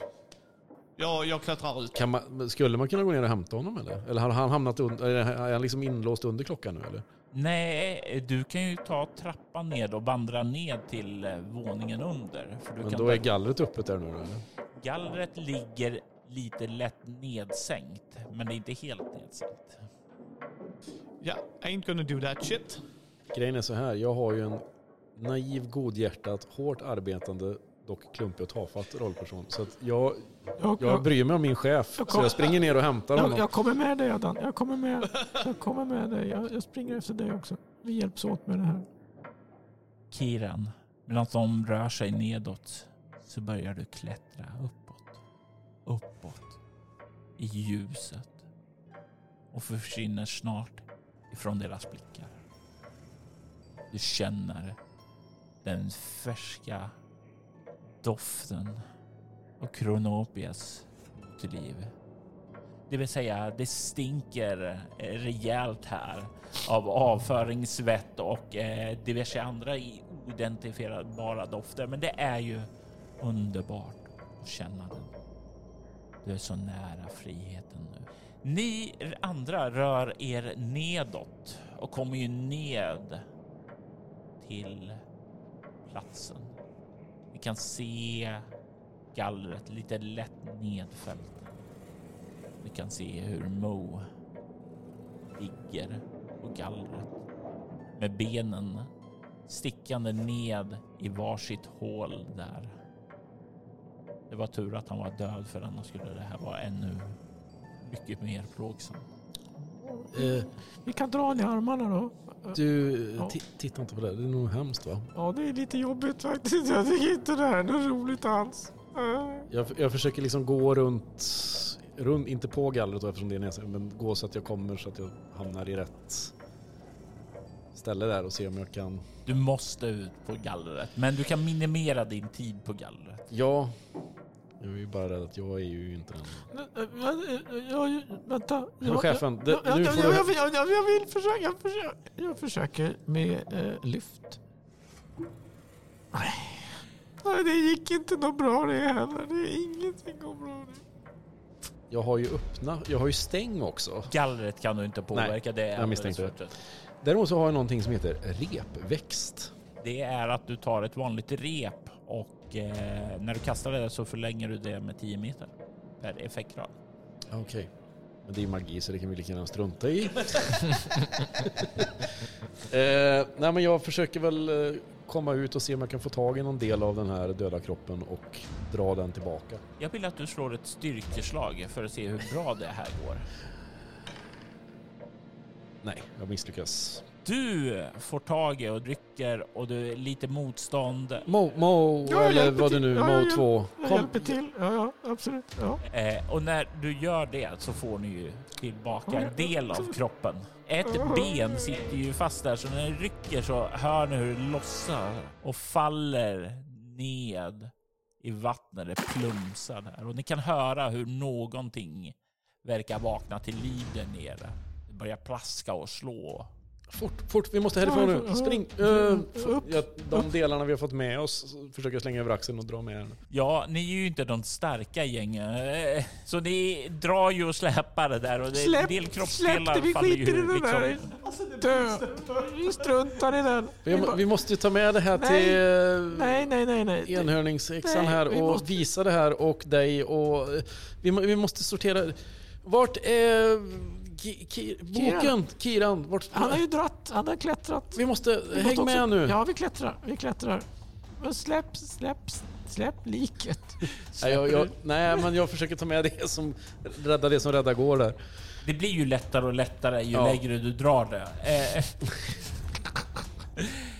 Jag, jag klättrar ut. Kan man, skulle man kunna gå ner och hämta honom eller? Eller har han hamnat under, är han liksom inlåst under klockan nu eller? Nej, du kan ju ta trappan ned och vandra ned till eh, våningen under. För du Men kan då ta- är gallret öppet där nu eller? Gallret ligger lite lätt nedsänkt, men det är inte helt nedsänkt. Ja, I ain't gonna do that shit. Grejen är så här, jag har ju en naiv, godhjärtat, hårt arbetande, dock klumpig och tafatt rollperson. Så att jag, Jag, jag bryr mig om min chef. Jag Så kom- jag springer ner och hämtar jag, honom. jag kommer med dig Adam. Jag kommer med. Jag kommer med dig. Jag, jag springer efter dig också. Vi hjälps åt med det här. Kiran, medan de rör sig nedåt så börjar du klättra uppåt. Uppåt. I ljuset. Och försvinner snart ifrån deras blickar. Du känner den färska doften av Kronopias liv. Det vill säga, det stinker eh, rejält här av avföring, svett och eh, diverse andra oidentifierbara dofter. Men det är ju underbart att känna den. Du är så nära friheten nu. Ni andra rör er nedåt och kommer ju ned till platsen. Kan se gallret lite lätt nedfällt. Ni kan se hur Mo ligger på gallret med benen stickande ned i varsitt hål där. Det var tur att han var död för annars skulle det här vara ännu mycket mer plågsamt. Eh, Vi kan dra i armarna då. Du, Ja. ti- titta inte på det. Det är nog hemskt va? Ja, det är lite jobbigt faktiskt. Jag tycker inte det här är något roligt alls. Äh. Jag, jag försöker liksom gå runt, runt, inte på gallret då, eftersom det är nedsänkt, men gå så att jag kommer så att jag hamnar i rätt ställe där och se om jag kan... Du måste ut på gallret, men du kan minimera din tid på gallret. Ja, jag är ju bara rädd att jag är ju inte den. Ja, vänta. Men chefen, det, nu får jag, jag, jag, jag vill försöka. Jag försöker, jag försöker med eh, lyft. Nej. Nej, det gick inte något bra det heller. Det är ingenting går bra. Det. Jag har ju öppna, jag har ju stäng också. Gallret kan du inte påverka, det är jag misstänkte det. Däremot så har jag någonting som heter repväxt. Det är att du tar ett vanligt rep och eh, när du kastar det så förlänger du det med 10 meter per effektrad. Okej. Men det är magi så det kan vi lika gärna strunta i. [laughs] eh, nej men jag försöker väl eh, komma ut och se om jag kan få tag i någon del av den här döda kroppen och dra den tillbaka. Jag vill att du slår ett styrkeslag för att se hur bra det här går. Nej, jag misslyckas. Du får tag i och rycker och du är lite motstånd. Mo, Mo Ja, eller vad det till. nu, Ja, Mo ja, ja. 2. Jag hjälper till. Ja, ja, absolut. Ja. Eh, och när du gör det så får ni ju tillbaka en del av kroppen. Ett ben sitter ju fast där så när ni rycker så hör ni hur det lossar och faller ned i vattnet. Det plumsar där och ni kan höra hur någonting verkar vakna till liv där nere. Det börjar plaska och slå. Fort, fort, vi måste härifrån nu. Spring. Uh, ja, de delarna vi har fått med oss försöker jag slänga över axeln och dra med den. Ja, ni är ju inte de starka gängen. eh, Så ni drar ju och släpar det där och det, en del Släpp, kroppsdelar släpp det. Vi faller skiter i liksom. där. Dö. Vi struntar i den. Vi, vi måste ju ta med det här Nej. till Nej, nej, nej, nej. enhörningsyxan Nej, här vi och måste- visa det här och dig och eh, vi, vi måste sortera. Vart är ki, ki, boken? Kiran? Vart, Han har ju dratt. Han har klättrat. vi måste, Vi häng måste med nu. Ja, vi klättrar. Vi klättrar. Men släpp, släpp, släpp liket. [laughs] Nej, jag, jag, nej, men jag försöker ta med det som rädda det som rädda går där. Det blir ju lättare och lättare ju Ja. längre du drar det. Eh, [laughs] [laughs]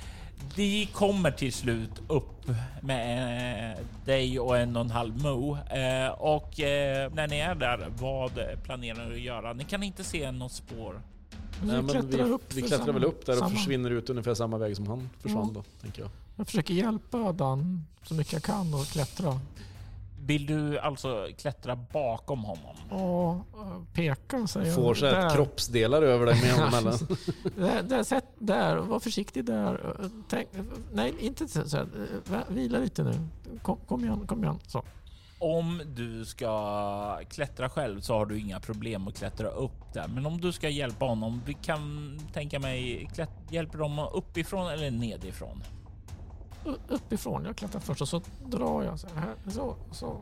Vi kommer till slut upp med eh, dig och en och en halv mo. Eh, och eh, när ni är där, vad planerar ni att göra? Ni kan inte se något spår. Nej, men klättrar vi, upp vi klättrar väl upp där och samma. försvinner ut ungefär samma väg som han försvann Ja. då, tänker jag. Jag försöker hjälpa Dan så mycket jag kan och klättra. Vill du alltså klättra bakom honom? Och eh, peka säger jag. Får så här kroppsdelar över dig med honom [laughs] emellan. Där, där, sätt där, var försiktig där. Tänk, nej, inte så här. Vila lite nu. Kom, kom igen, kom igen. Så. Om du ska klättra själv så har du inga problem att klättra upp där. Men om du ska hjälpa honom, vi kan tänka mig, klätt, hjälper de uppifrån eller nedifrån? Uppifrån, jag klättrar först och så drar jag så här. Så, så.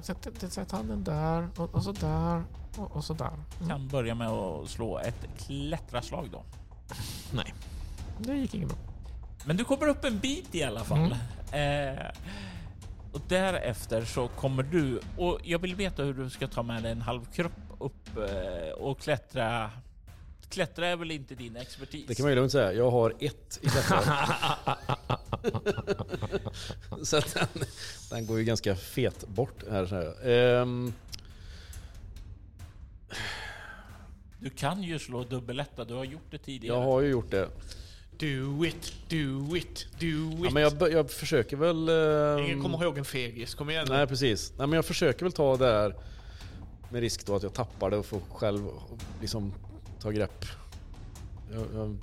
Sätt, sätt handen där och, och så där och, och så där. Mm. Kan börja med att slå ett klättraslag då. [laughs] Det gick inget bra. Men du kommer upp en bit i alla fall. Eh, och därefter så kommer du och jag vill veta hur du ska ta med dig en halv kropp upp eh, och klättra. Klättra är väl inte din expertis? Det kan man ju lugnt säga. Jag har ett i detta. [laughs] så att den, den går ju ganska fet bort här. Så här. Ehm, Du kan ju slå dubbeletta, du har gjort det tidigare. jag har ju gjort det. Do it, do it, do Ja, it. men jag, jag försöker väl... ehm, Ingen kommer ihåg en fegis, kom igen nu. Nej precis. Nej, men jag försöker väl ta det här med risk då att jag tappar det och får själv liksom ta grepp. Jag, jag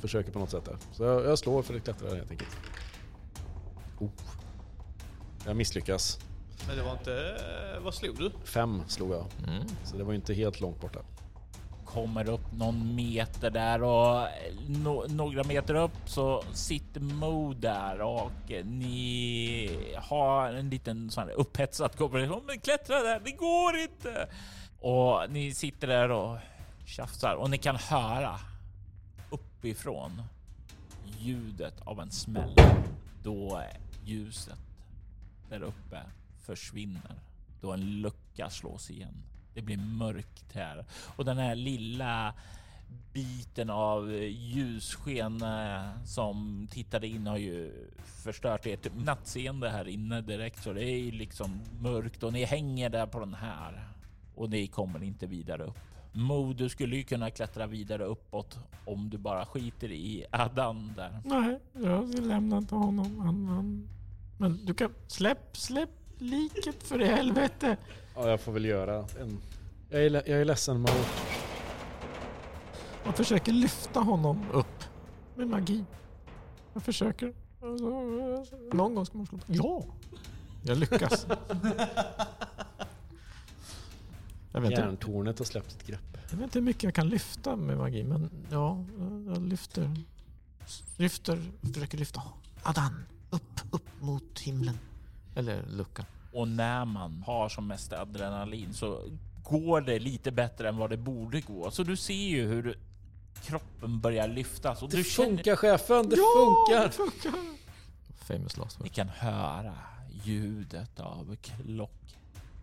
försöker på något sätt där. Så jag, jag slår för att klättra helt enkelt. Oh. Jag misslyckas. Men det var inte... Vad slog du? Fem slog jag. Mm. Så det var ju inte helt långt borta. kommer upp någon meter där och no några meter upp så sitter Mo där och ni har en liten sån här upphetsad konversation. Men klättra där, det går inte! Och ni sitter där och tjafsar och ni kan höra uppifrån ljudet av en smäll då ljuset där uppe försvinner. Då en lucka slås igen. Det blir mörkt här och den här lilla biten av ljussken eh, som tittade in har ju förstört ert nattseende här inne direkt så det är ju liksom mörkt och ni hänger där på den här och ni kommer inte vidare upp. Mo, du skulle ju kunna klättra vidare uppåt om du bara skiter i Adan där. Nej, jag lämnar inte honom. Han. Men du kan... Släpp, släpp liket för i helvete. Ja, jag får väl göra en... Jag är, jag är ledsen Mo. Jag försöker lyfta honom upp med magi. Jag försöker. Alltså, Någon gång ska man slå på. Ja! Jag lyckas. [laughs] Jag vet, inte, Järntornet har släppt ett grepp. jag vet inte hur mycket jag kan lyfta med magi, men ja, jag lyfter. Lyfter, försöker lyfta. Adan, upp, upp mot himlen. Eller luckan. Och när man har som mest adrenalin så går det lite bättre än vad det borde gå. Så du ser ju hur kroppen börjar lyftas och Det du känner funkar chefen, det Ja, funkar! det funkar! Famous last Ni kan höra ljudet av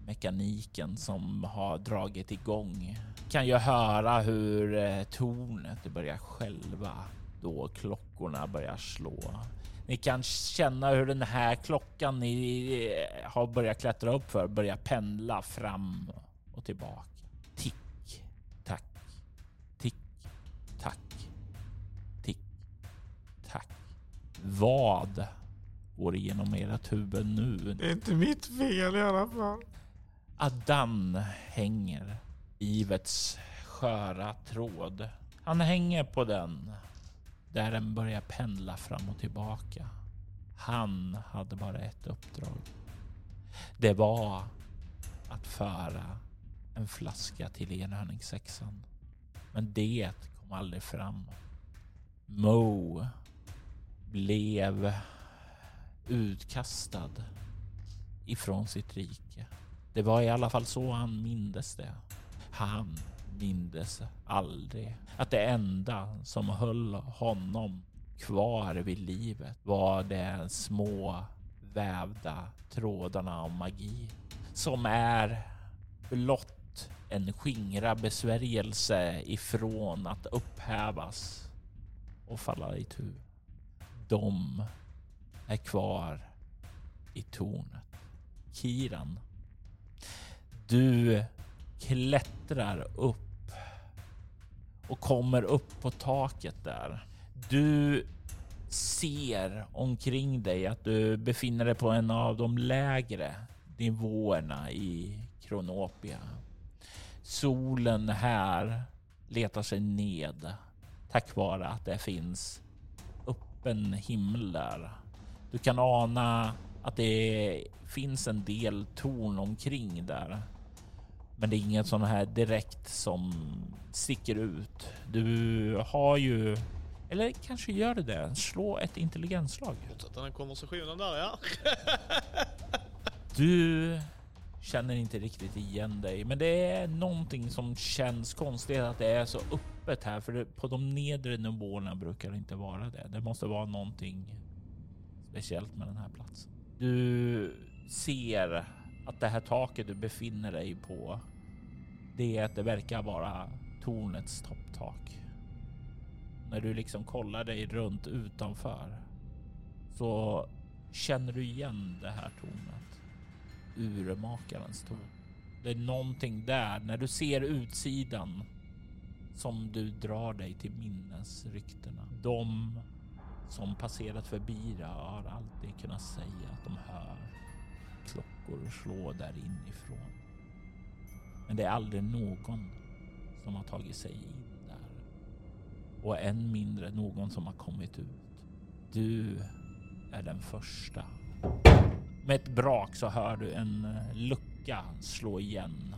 Mekaniken som har dragit igång. Kan ju höra hur eh, tornet börjar skälva då klockorna börjar slå. Ni kan känna hur den här klockan ni eh, har börjat klättra upp för börjar pendla fram och tillbaka. Tick, tack, tick, tack, tick, tack. Vad går igenom ert huvud nu? Det är inte mitt fel i alla fall. Adan hänger livets sköra tråd. Han hänger på den där den börjar pendla fram och tillbaka. Han hade bara ett uppdrag. Det var att föra en flaska till enhörningssexan. Men det kom aldrig fram. Mo blev utkastad ifrån sitt rike. Det var i alla fall så han mindes det. Han mindes aldrig att det enda som höll honom kvar vid livet var de små vävda trådarna av magi som är blott en skingra besvärjelse ifrån att upphävas och falla i tu. De är kvar i tornet. Kiran, du klättrar upp och kommer upp på taket där. Du ser omkring dig att du befinner dig på en av de lägre nivåerna i Kronopia. Solen här letar sig ned tack vare att det finns öppen himmel där. Du kan ana att det finns en del torn omkring där. Men det är inget sån här direkt som sticker ut. Du har ju, eller kanske gör det det. Slå ett intelligensslag. Fortsätta den konversationen där ja. [laughs] Du känner inte riktigt igen dig, men det är någonting som känns konstigt att det är så öppet här, för det, på de nedre nivåerna brukar det inte vara det. Det måste vara någonting speciellt med den här platsen. Du ser att det här taket du befinner dig på, det är att det verkar vara tornets topptak. När du liksom kollar dig runt utanför så känner du igen det här tornet. Urmakarens torn. Det är någonting där när du ser utsidan som du drar dig till minnes ryktena. De som passerat förbi det har alltid kunnat säga att de hör klockor slå där inifrån. Men det är aldrig någon som har tagit sig in där. Och än mindre någon som har kommit ut. Du är den första. Med ett brak så hör du en eh, lucka slå igen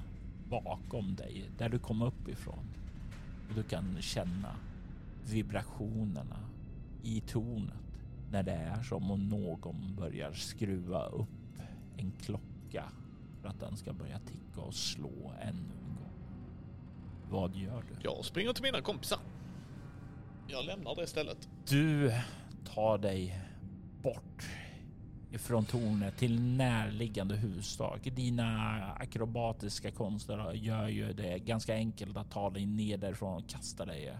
bakom dig där du kom upp ifrån. Och du kan känna vibrationerna i tornet när det är som om någon börjar skruva upp en klocka för att den ska börja ticka och slå ännu en gång. Vad gör du? Jag springer till mina kompisar. Jag lämnar det stället. Du tar dig bort ifrån tornet till närliggande hustak. Dina akrobatiska konster gör ju det ganska enkelt att ta dig ner därifrån och kasta dig.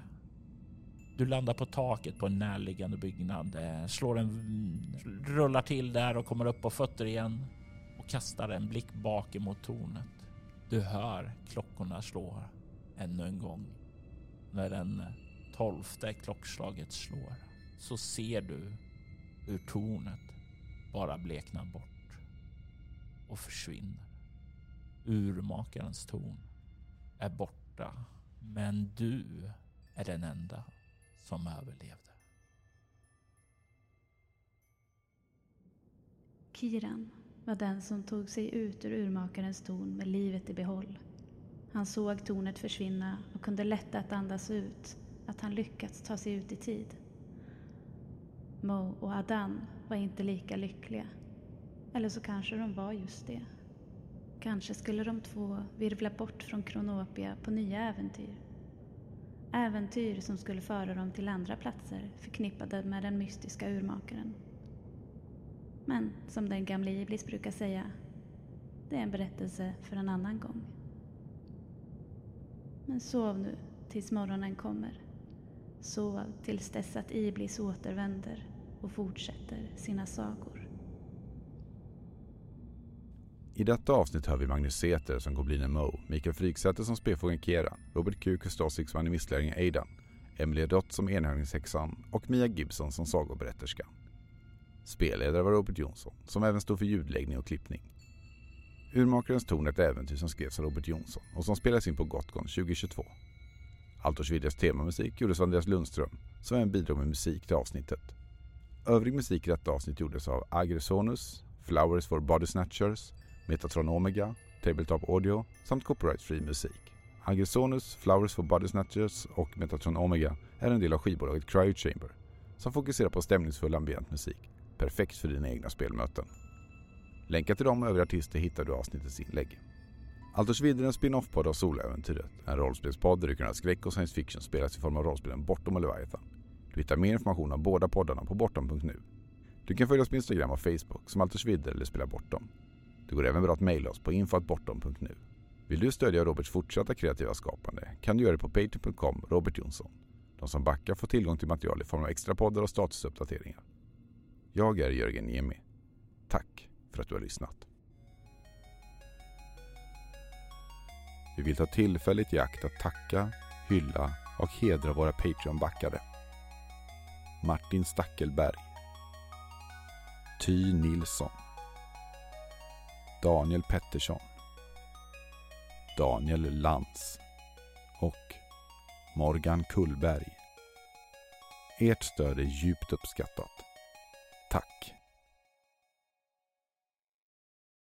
Du landar på taket på en närliggande byggnad, slår en, rullar till där och kommer upp på fötter igen kastar en blick bak emot tornet. Du hör klockorna slå ännu en gång. När den tolfte klockslaget slår så ser du hur tornet bara bleknar bort och försvinner. Urmakarens torn är borta, men du är den enda som överlevde. Kiran var den som tog sig ut ur urmakarens torn med livet i behåll. Han såg tornet försvinna och kunde lätta att andas ut att han lyckats ta sig ut i tid. Mo och Adan var inte lika lyckliga. Eller så kanske de var just det. Kanske skulle de två virvla bort från Kronopia på nya äventyr. Äventyr som skulle föra dem till andra platser förknippade med den mystiska urmakaren. Men som den gamle Iblis brukar säga, det är en berättelse för en annan gång. Men sov nu tills morgonen kommer. Sov tills dess att Iblis återvänder och fortsätter sina sagor. I detta avsnitt hör vi Magnus Säter som goblinen Mo, Mikael Fryksäter som spefågeln Kera, Robert Q. Kustosik som animistlärlingen Aidan, Emily Dott som enhörningshäxan och Mia Gibson som sagoberätterska. Spelledare var Robert Jonsson, som även stod för ljudläggning och klippning. Urmakarens torn är ett äventyr som skrevs av Robert Jonsson och som spelas in på Gotgon 2022. Altorsviddes temamusik gjordes av Andreas Lundström, som även bidrog med musik till avsnittet. Övrig musik i detta avsnitt gjordes av Agresonus, Flowers for Body Snatchers, Metatron Omega, Tabletop Audio samt copyright-free musik. Agresonus, Flowers for Body Snatchers och Metatron Omega är en del av skivbolaget Cryo Chamber som fokuserar på stämningsfull ambient musik. Perfekt för dina egna spelmöten. Länkar till dem och övriga artister hittar du i avsnittets inlägg. Altersvidder är en spin-off-podd av Soläventyret. En rollspelspodd där du kan ha skräck och science fiction spelas i form av rollspelen Bortom och Leviathan. Du hittar mer information om båda poddarna på bortom.nu. Du kan följa oss på Instagram och Facebook som Alters Vidder eller Spela Bortom. Det går även bra att mejla oss på infoatbortom.nu. Vill du stödja Roberts fortsatta kreativa skapande kan du göra det på patreon.com Robert Jonsson. De som backar får tillgång till material i form av extra poddar och statusuppdateringar. Jag är Jörgen Niemi. Tack för att du har lyssnat. Vi vill ta tillfället i akt att tacka, hylla och hedra våra Patreon-backare. Martin Stackelberg Ty Nilsson Daniel Pettersson Daniel Lantz och Morgan Kullberg. Ert stöd är djupt uppskattat. Tack!